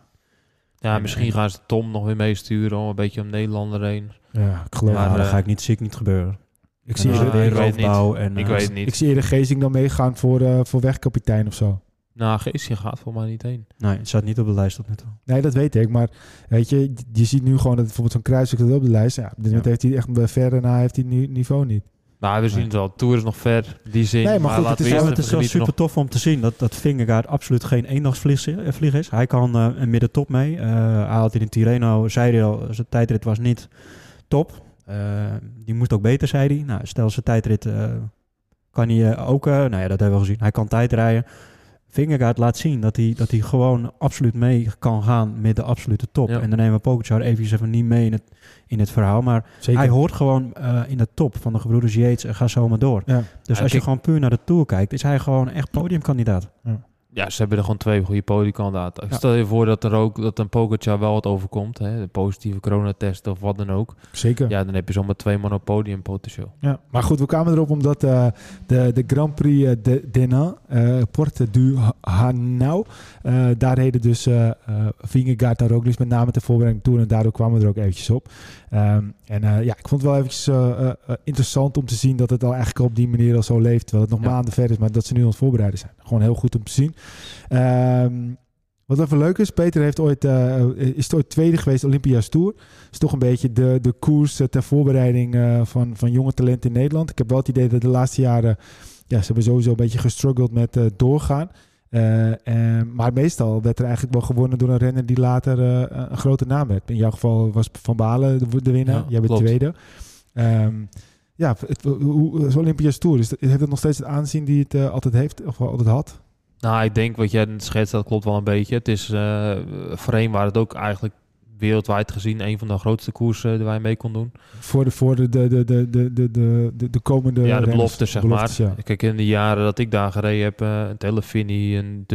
Ja, En- misschien en- gaan ze Tom nog weer meesturen om een beetje om Nederlander heen. Ja, ik geloof Maar dat eh, ga ik niet, zie ik niet gebeuren. Ik zie, het eerder, roofbouw En, Ik eh, weet niet. ik zie eerder Gezing dan meegaan voor, eh, voor wegkapitein of zo. Nou, Geesje gaat voor mij niet heen. Nee, het staat niet op de lijst tot nu toe. Nee, dat weet ik. Maar weet je, je ziet nu gewoon dat bijvoorbeeld zo'n kruisweg dat op de lijst. Ja, dit Ja. heeft hij echt bij ver daarna heeft hij ni- niveau niet. Nou, we zien het wel. Tour is nog ver, die zin. Nee, maar goed, laten het is we wel- het is wel super tof om te zien dat, dat Vingegaard absoluut geen eendagsvlieg eh, vlieg is. Hij kan eh, een middentop mee. Eh, hij had in de Tirreno, zei hij al, zijn tijdrit was niet top. Die moest ook beter, zei hij. Nou, stel zijn tijdrit eh, kan hij ook, eh, nou ja, dat hebben we gezien. Hij kan tijdrijden. Vingegaard laat zien dat hij, dat hij gewoon absoluut mee kan gaan met de absolute top. Ja. En dan nemen we Pogacar even, even niet mee in het, in het verhaal. Maar Zeker. hij hoort gewoon eh, in de top van de gebroeders Yates en ga zo maar door. Ja. Dus Ja, als je gewoon puur naar de Tour kijkt, is hij gewoon echt podiumkandidaat. Ja, ze hebben er gewoon twee goede podiumkandidaten. Ja. Stel je voor dat er ook dat een Pogacar wel wat overkomt, hè, de positieve coronatest of wat dan ook. Zeker. Ja, dan heb je zomaar twee man op podium potentieel. Ja, maar goed, we kwamen erop omdat eh, de, de Grand Prix eh, de Denain, eh Porte du Hanau, daar reden dus eh Vingegaard en Roglic met name ter voorbereiding toe en daardoor kwamen we er ook eventjes op. Ehm, en ja, ik vond het wel eventjes interessant om te zien dat het al eigenlijk op die manier al zo leeft, terwijl het nog Ja. maanden ver is, maar dat ze nu aan het voorbereiden zijn. Gewoon heel goed om te zien. Ehm, wat even leuk is, Peter heeft ooit, eh, is ooit tweede geweest Olympia's Tour is toch een beetje de, de koers eh, ter voorbereiding van, van jonge talenten in Nederland. Ik heb wel het idee dat de laatste jaren, ja, ze hebben sowieso een beetje gestruggeld met doorgaan. En- maar meestal werd er eigenlijk wel gewonnen door een renner die later een grote naam werd. In jouw geval was Van Balen de, de winnaar. Ja, Jij bent klopt. tweede. Ehm, ja, het, hoe, zo'n Olympia's Tour, is, heeft het nog steeds het aanzien die het eh, altijd heeft of altijd had? Nou, ik denk wat jij schetst, dat klopt wel een beetje. Het is eh voorheen waar het ook eigenlijk wereldwijd gezien een van de grootste koersen die wij mee kon doen. Voor de, voor de, de, de, de, de, de, de, de komende ja, de beloftes, zeg Beloftes, maar. ja. Kijk, in de jaren dat ik daar gereden heb, eh een Telefini, een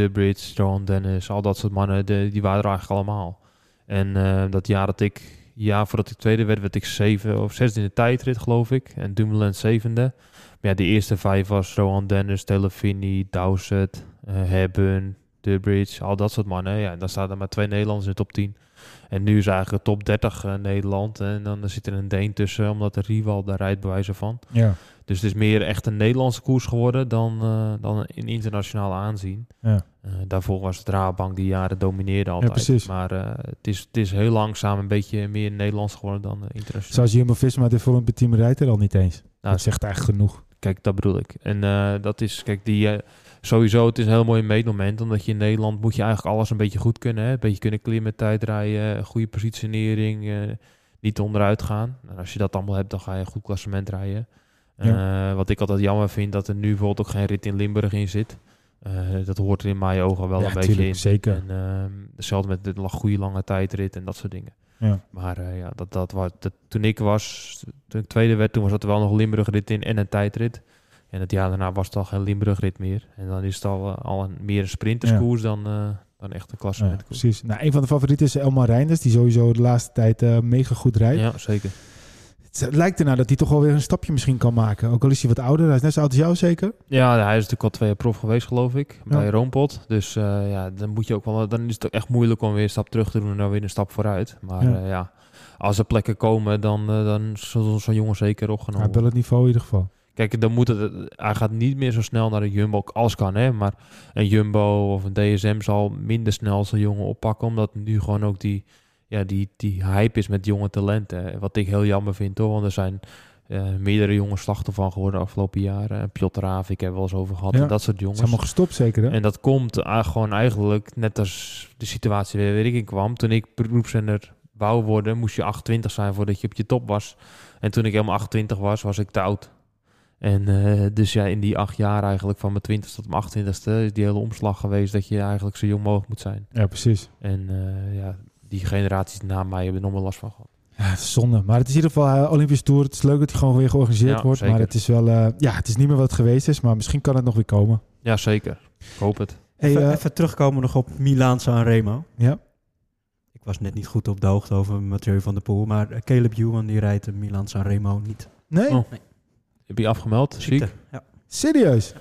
John Dennis, al dat soort mannen, de, die waren er eigenlijk allemaal. En eh, dat jaar dat ik, ja, voordat ik tweede werd, werd ik zeven of zesde in de tijdrit, geloof ik. En Dumoulin zevende. Maar ja, de eerste vijf was Rohan Dennis, Telefini, Dowsett, eh Hebben, Durbridge, al dat soort mannen. Ja, en dan staan er maar twee Nederlanders in de top 10. En nu is eigenlijk top 30 eh, Nederland. En dan zit er een Deen tussen, omdat de rival daar rijdt bij van. Ja. Dus het is meer echt een Nederlandse koers geworden dan, eh, dan een internationaal aanzien. Ja. Eh, daarvoor was het Rabobank die jaren domineerde altijd. precies. Maar eh, het, is, het is heel langzaam een beetje meer Nederlands geworden dan internationaal. Zoals Jumbo-Visma dit voor een team rijdt er al niet eens. Nou, dat zegt eigenlijk genoeg. Kijk, dat bedoel ik. En dat is, kijk, die, sowieso, het is een heel mooi meetmoment. Omdat je in Nederland moet je eigenlijk alles een beetje goed kunnen. Hè? Een beetje kunnen klimmen, tijdrijden, goede positionering, niet onderuit gaan. En als je dat allemaal hebt, dan ga je een goed klassement rijden. Ja. Eh, wat ik altijd jammer vind, dat er nu bijvoorbeeld ook geen rit in Limburg in zit. Eh, dat hoort er in mijn ogen wel Ja, een beetje tuurlijk, in. zeker. En ehm, hetzelfde met de goede lange tijdrit en dat soort dingen. Ja. Maar eh, ja, dat, dat, was, dat, toen ik was, toen ik tweede werd, toen was er wel nog Limburg rit in en een tijdrit. En het jaar daarna was het al geen Limburg rit meer. En dan is het al, al een, meer een sprinterskoers dan, dan echt een Ja, klassementkoers. precies. Nou, een van de favorieten is Elmar Reinders, die sowieso de laatste tijd mega goed rijdt. Ja, zeker. Het lijkt ernaar dat hij toch wel weer een stapje misschien kan maken. Ook al is hij wat ouder. Hij is net zo oud als jou zeker. Ja, hij is natuurlijk al twee jaar prof geweest, geloof ik, Ja. bij Roompot. Dus eh, ja, dan moet je ook wel, dan is het ook echt moeilijk om weer een stap terug te doen en dan weer een stap vooruit. Maar Ja. ja, ja als er plekken komen, dan, eh, dan zal zo'n jongen zeker Hij opgenomen heeft wel het niveau in ieder geval. Kijk, dan moet het, hij gaat niet meer zo snel naar een Jumbo. Alles kan, hè. Maar een Jumbo of een DSM zal minder snel zijn jongen oppakken. Omdat nu gewoon ook die, ja, die, die hype is met jonge talenten. Wat ik heel jammer vind, hoor. Want er zijn eh, meerdere jongens slachtoffer van geworden de afgelopen jaren. Piotr Raaf, ik heb wel eens over gehad. Ja. En dat soort Ze jongens. zijn allemaal gestopt zeker hè? En dat komt eh, gewoon eigenlijk net als de situatie waar ik in kwam. Toen ik beroepszender wou worden, moest je 28 zijn voordat je op je top was. En toen ik helemaal 28 was, was ik te oud. En eh, dus ja, in die acht jaar eigenlijk, van mijn 20 tot mijn 28ste, is die hele omslag geweest dat je eigenlijk zo jong mogelijk moet zijn. Ja, precies. En ja, die generaties na mij hebben er nog wel last van gehad. Ja, het is zonde. Maar het is in ieder geval uh, Olympisch Tour. Het is leuk dat hij gewoon weer georganiseerd Ja, wordt. zeker. Maar het is wel, eh, ja, het is niet meer wat het geweest is. Maar misschien kan het nog weer komen. Ja, zeker. Ik hoop het. Hey, even, eh, even terugkomen nog op Milaan Sanremo. ja. Ik was net niet goed op de hoogte over Mathieu van der Poel, maar eh, Caleb Ewan die rijdt de Milaan Sanremo niet. Nee? Oh. Heb je afgemeld? Ziek? Ja. Serieus?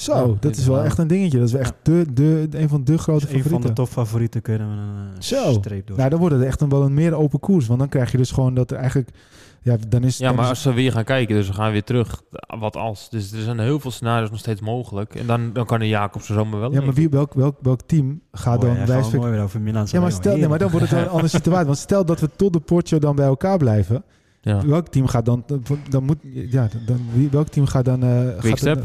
Zo, dat is wel echt een dingetje. Dat is wel echt de, de, een van de grote Dus een van favorieten. de topfavorieten kunnen we een eh, Zo. streep door. Nou, dan wordt het echt een, wel een meer open koers. Want dan krijg je dus gewoon dat er eigenlijk... Ja, dan is, Ja, dan maar is- als we weer gaan kijken, dus we gaan weer terug. Wat als? Dus er zijn heel veel scenario's nog steeds mogelijk. En dan, dan kan een Jacobsen zomaar wel. Ja, maar wie, welk, welk, welk team gaat Mooi, dan mooi weer over Ja, maar stel, nee, maar dan wordt het wel een andere situatie. Want stel dat we tot de Portje dan bij elkaar blijven. Ja. Welk team gaat dan... dan moet, ja, dan, wie, welk team gaat dan... eh gaat dan,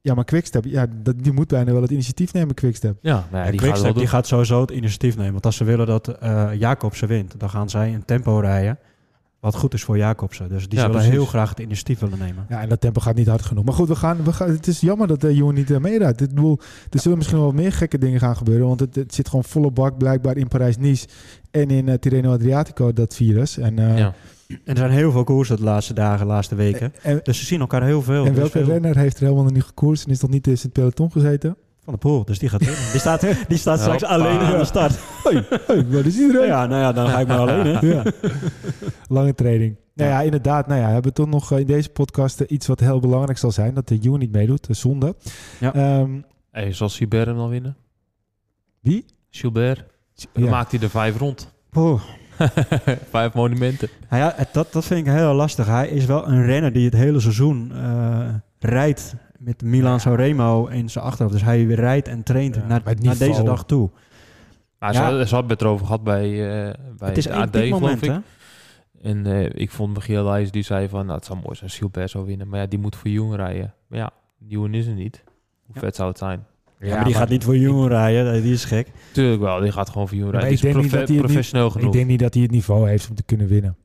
ja, maar Quickstep, ja, dat, die moet bijna wel het initiatief nemen, Quickstep. Ja, nou ja, die Quickstep, gaat die sowieso het initiatief nemen. Want als ze willen dat eh Jacobsen wint, dan gaan zij een tempo rijden wat goed is voor Jacobsen. Dus die Ja, zullen precies. heel graag het initiatief willen nemen. Ja, en dat tempo gaat niet hard genoeg. Maar goed, we gaan, we gaan, het is jammer dat de jongen niet uh, meerijdt. Ik bedoel, er zullen misschien wel meer gekke dingen gaan gebeuren. Want het, het zit gewoon volle bak blijkbaar in Parijs-Nice en in uh, Tirreno Adriatico, dat virus. En, uh, Ja. En er zijn heel veel koersen de laatste dagen, de laatste weken. en, Dus ze zien elkaar heel veel. en Dus welke veel- renner heeft er helemaal nog niet gekoerst en is nog niet eens in het peloton gezeten? Van de Poel, dus die gaat winnen. Die staat, die staat straks Hoppa. alleen aan de start. Hoi, hoi, waar is iedereen? Ja, nou ja, dan ga ik maar alleen. Hè. Ja. Lange training. Nou ja, inderdaad. Nou ja, we hebben toch nog eh, in deze podcast eh, iets wat heel belangrijk zal zijn. Dat de Joen niet meedoet. De zonde. Ja. Ehm, Hey, zal Gilbert hem al winnen? wie? Gilbert? Dan Ja. maakt hij er vijf rond. Poeh. vijf monumenten. Nou ja, dat, dat vind ik heel lastig. Hij is wel een renner die het hele seizoen eh, rijdt met Milan Sanremo in zijn achterhoofd. Dus hij weer rijdt en traint Ja, naar, naar deze dag toe. Maar Ja. ze, ze hadden het erover gehad bij, eh bij het is AD, geloof piekmoment, ik. hè? En eh, ik vond Michiel Leijs, die zei van... Nou, het zou mooi zijn als Gilbert zou winnen. Maar ja, die moet voor Jong rijden. Maar ja, Jong is er niet. Hoe Ja. vet zou het zijn? Ja, maar die gaat niet voor jongen rijden. Die is gek. Tuurlijk wel, die gaat gewoon voor Jong maar rijden. ik Die is denk niet profe- dat hij niet- professioneel genoeg. Ik denk niet dat hij het niveau heeft om te kunnen winnen.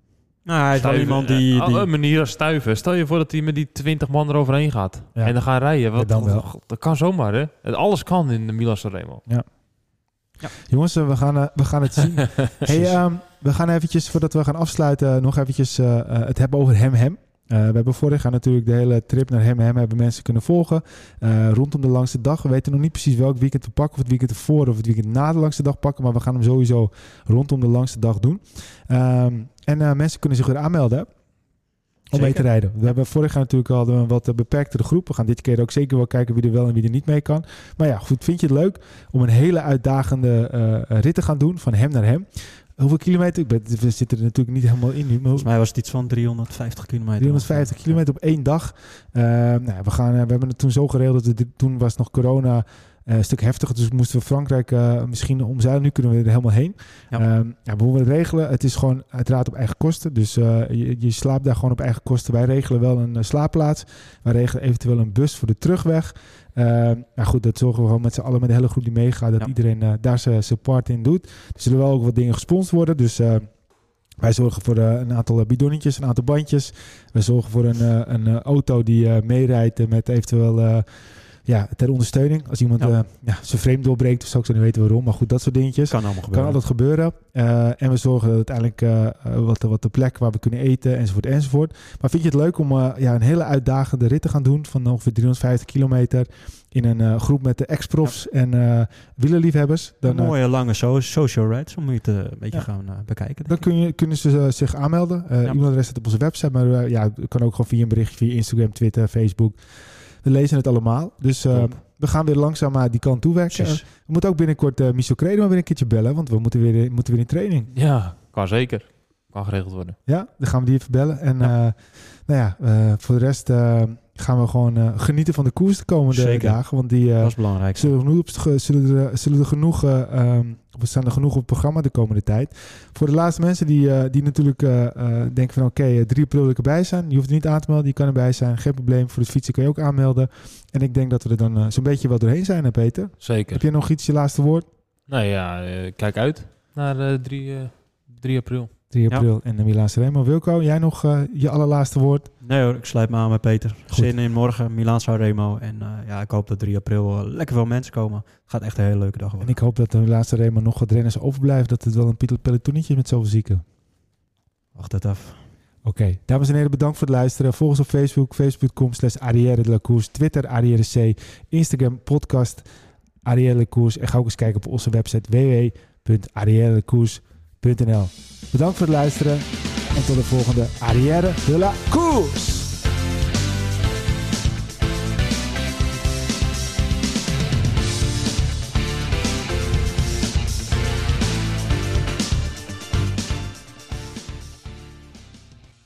Nou, hij is wel iemand die... eh, die Een manier als stuiven. Stel je voor dat hij met die 20 man eroverheen gaat. Ja. En dan gaan rijden. Wat, Ja, dan wel. Dat kan zomaar, hè? Alles kan in de Milan Sanremo. Jongens, eh, we gaan, eh, we gaan het zien. hey, ehm, we gaan eventjes, voordat we gaan afsluiten, nog eventjes eh, eh, het hebben over Hem Hem. Eh, we hebben vorig jaar natuurlijk de hele trip naar Hem Hem hebben mensen kunnen volgen. eh, rondom de langste dag. We weten nog niet precies welk weekend we pakken. Of het weekend ervoor of het weekend na de langste dag pakken. Maar we gaan hem sowieso rondom de langste dag doen. Ehm, en eh, mensen kunnen zich weer aanmelden. Om mee te rijden. We hebben vorig jaar natuurlijk al een wat eh, beperktere groep. We gaan dit keer ook zeker wel kijken wie er wel en wie er niet mee kan. Maar ja, goed. Vind je het leuk om een hele uitdagende eh, rit te gaan doen van hem naar hem? Hoeveel kilometer? Ik ben, we zitten er natuurlijk niet helemaal in nu. Maar Volgens mij was het iets van 350 kilometer. 350 kilometer op één dag. Eh, nou, we, gaan, eh, we hebben het toen zo geregeld. Dat het, toen was nog corona. Eh, een stuk heftiger, dus moesten we Frankrijk eh, misschien omzeilen. Nu kunnen we er helemaal heen. Ja. Ja. ja, hoe we het regelen, het is gewoon uiteraard op eigen kosten. Dus eh, je, je slaapt daar gewoon op eigen kosten. Wij regelen wel een slaapplaats. Wij regelen eventueel een bus voor de terugweg. Eh, nou goed, dat zorgen we gewoon met z'n allen, met de hele groep die meegaat, dat Ja. iedereen daar zijn part in doet. Er zullen wel ook wat dingen gesponsord worden. Dus wij zorgen voor een aantal bidonnetjes, een aantal bandjes. We zorgen voor een, een auto die meerijdt met eventueel ja, ter ondersteuning. Als iemand Ja. ja. ja, zijn frame doorbreekt, of zo, ik zou niet weten waarom. Maar goed, dat soort dingetjes. Kan allemaal Kan gebeuren. altijd gebeuren. Eh, en we zorgen dat uiteindelijk eh, eh, wat, wat de plek waar we kunnen eten, enzovoort, enzovoort. Maar vind je het leuk om eh, ja, een hele uitdagende rit te gaan doen van ongeveer 350 kilometer in een eh, groep met de ex-profs en eh wielerliefhebbers? Dan, een eh, mooie lange so social rides, om je te een beetje gaan eh, bekijken. dan kun je, kunnen ze eh, zich aanmelden. Eh. E-mailadres staat op onze website, maar eh, ja, kan ook gewoon via een berichtje via Instagram, Twitter, Facebook. We lezen het allemaal. Dus eh, we gaan weer langzaam maar die kant toe werken. Precies. We moeten ook binnenkort eh Michel Credo weer een keertje bellen, want we moeten weer, moeten weer in training. Ja, kan zeker. Kan geregeld worden. Ja, dan gaan we die even bellen. En Ja. eh, nou ja, eh, voor de rest eh, gaan we gewoon eh, genieten van de koers de komende Zeker. dagen. Want die eh, dat is belangrijk. zullen, er genoeg zullen, er, zullen er genoeg, eh, ehm, we staan er genoeg op het programma de komende tijd. Voor de laatste mensen die, eh, die natuurlijk eh, eh, denken van oké, eh, 3 april wil ik erbij zijn. Je hoeft er niet aan te melden, je kan erbij zijn. Geen probleem, voor het fietsen kan je ook aanmelden. En ik denk dat we er dan zo'n beetje wel doorheen zijn, hè, Peter. Heb Zeker. jij nog iets, je laatste woord? Nou ja, kijk uit naar eh 3, eh 3 april. 3 Ja. april en de Milaanse Remo. Wilco, jij nog eh, je allerlaatste woord? Nee hoor, ik sluit me aan met Peter. Goed. Zin in morgen, Milaan Remo. En eh, ja, ik hoop dat 3 april eh, lekker veel mensen komen. Gaat echt een hele leuke dag En worden. ik hoop dat de laatste Remo nog wat renners overblijven. Dat het wel een pel- pelotonnetje met zoveel zieken. Wacht het af. Oké, dames en heren, bedankt voor het luisteren. Volg ons op Facebook, facebook.com slash Arrière de la Course, Twitter Arrière C, Instagram podcast Arrière de la Course en ga ook eens kijken op onze website www.arrièredelacourse.nl Bedankt voor het luisteren en tot de volgende Arrière de la Course!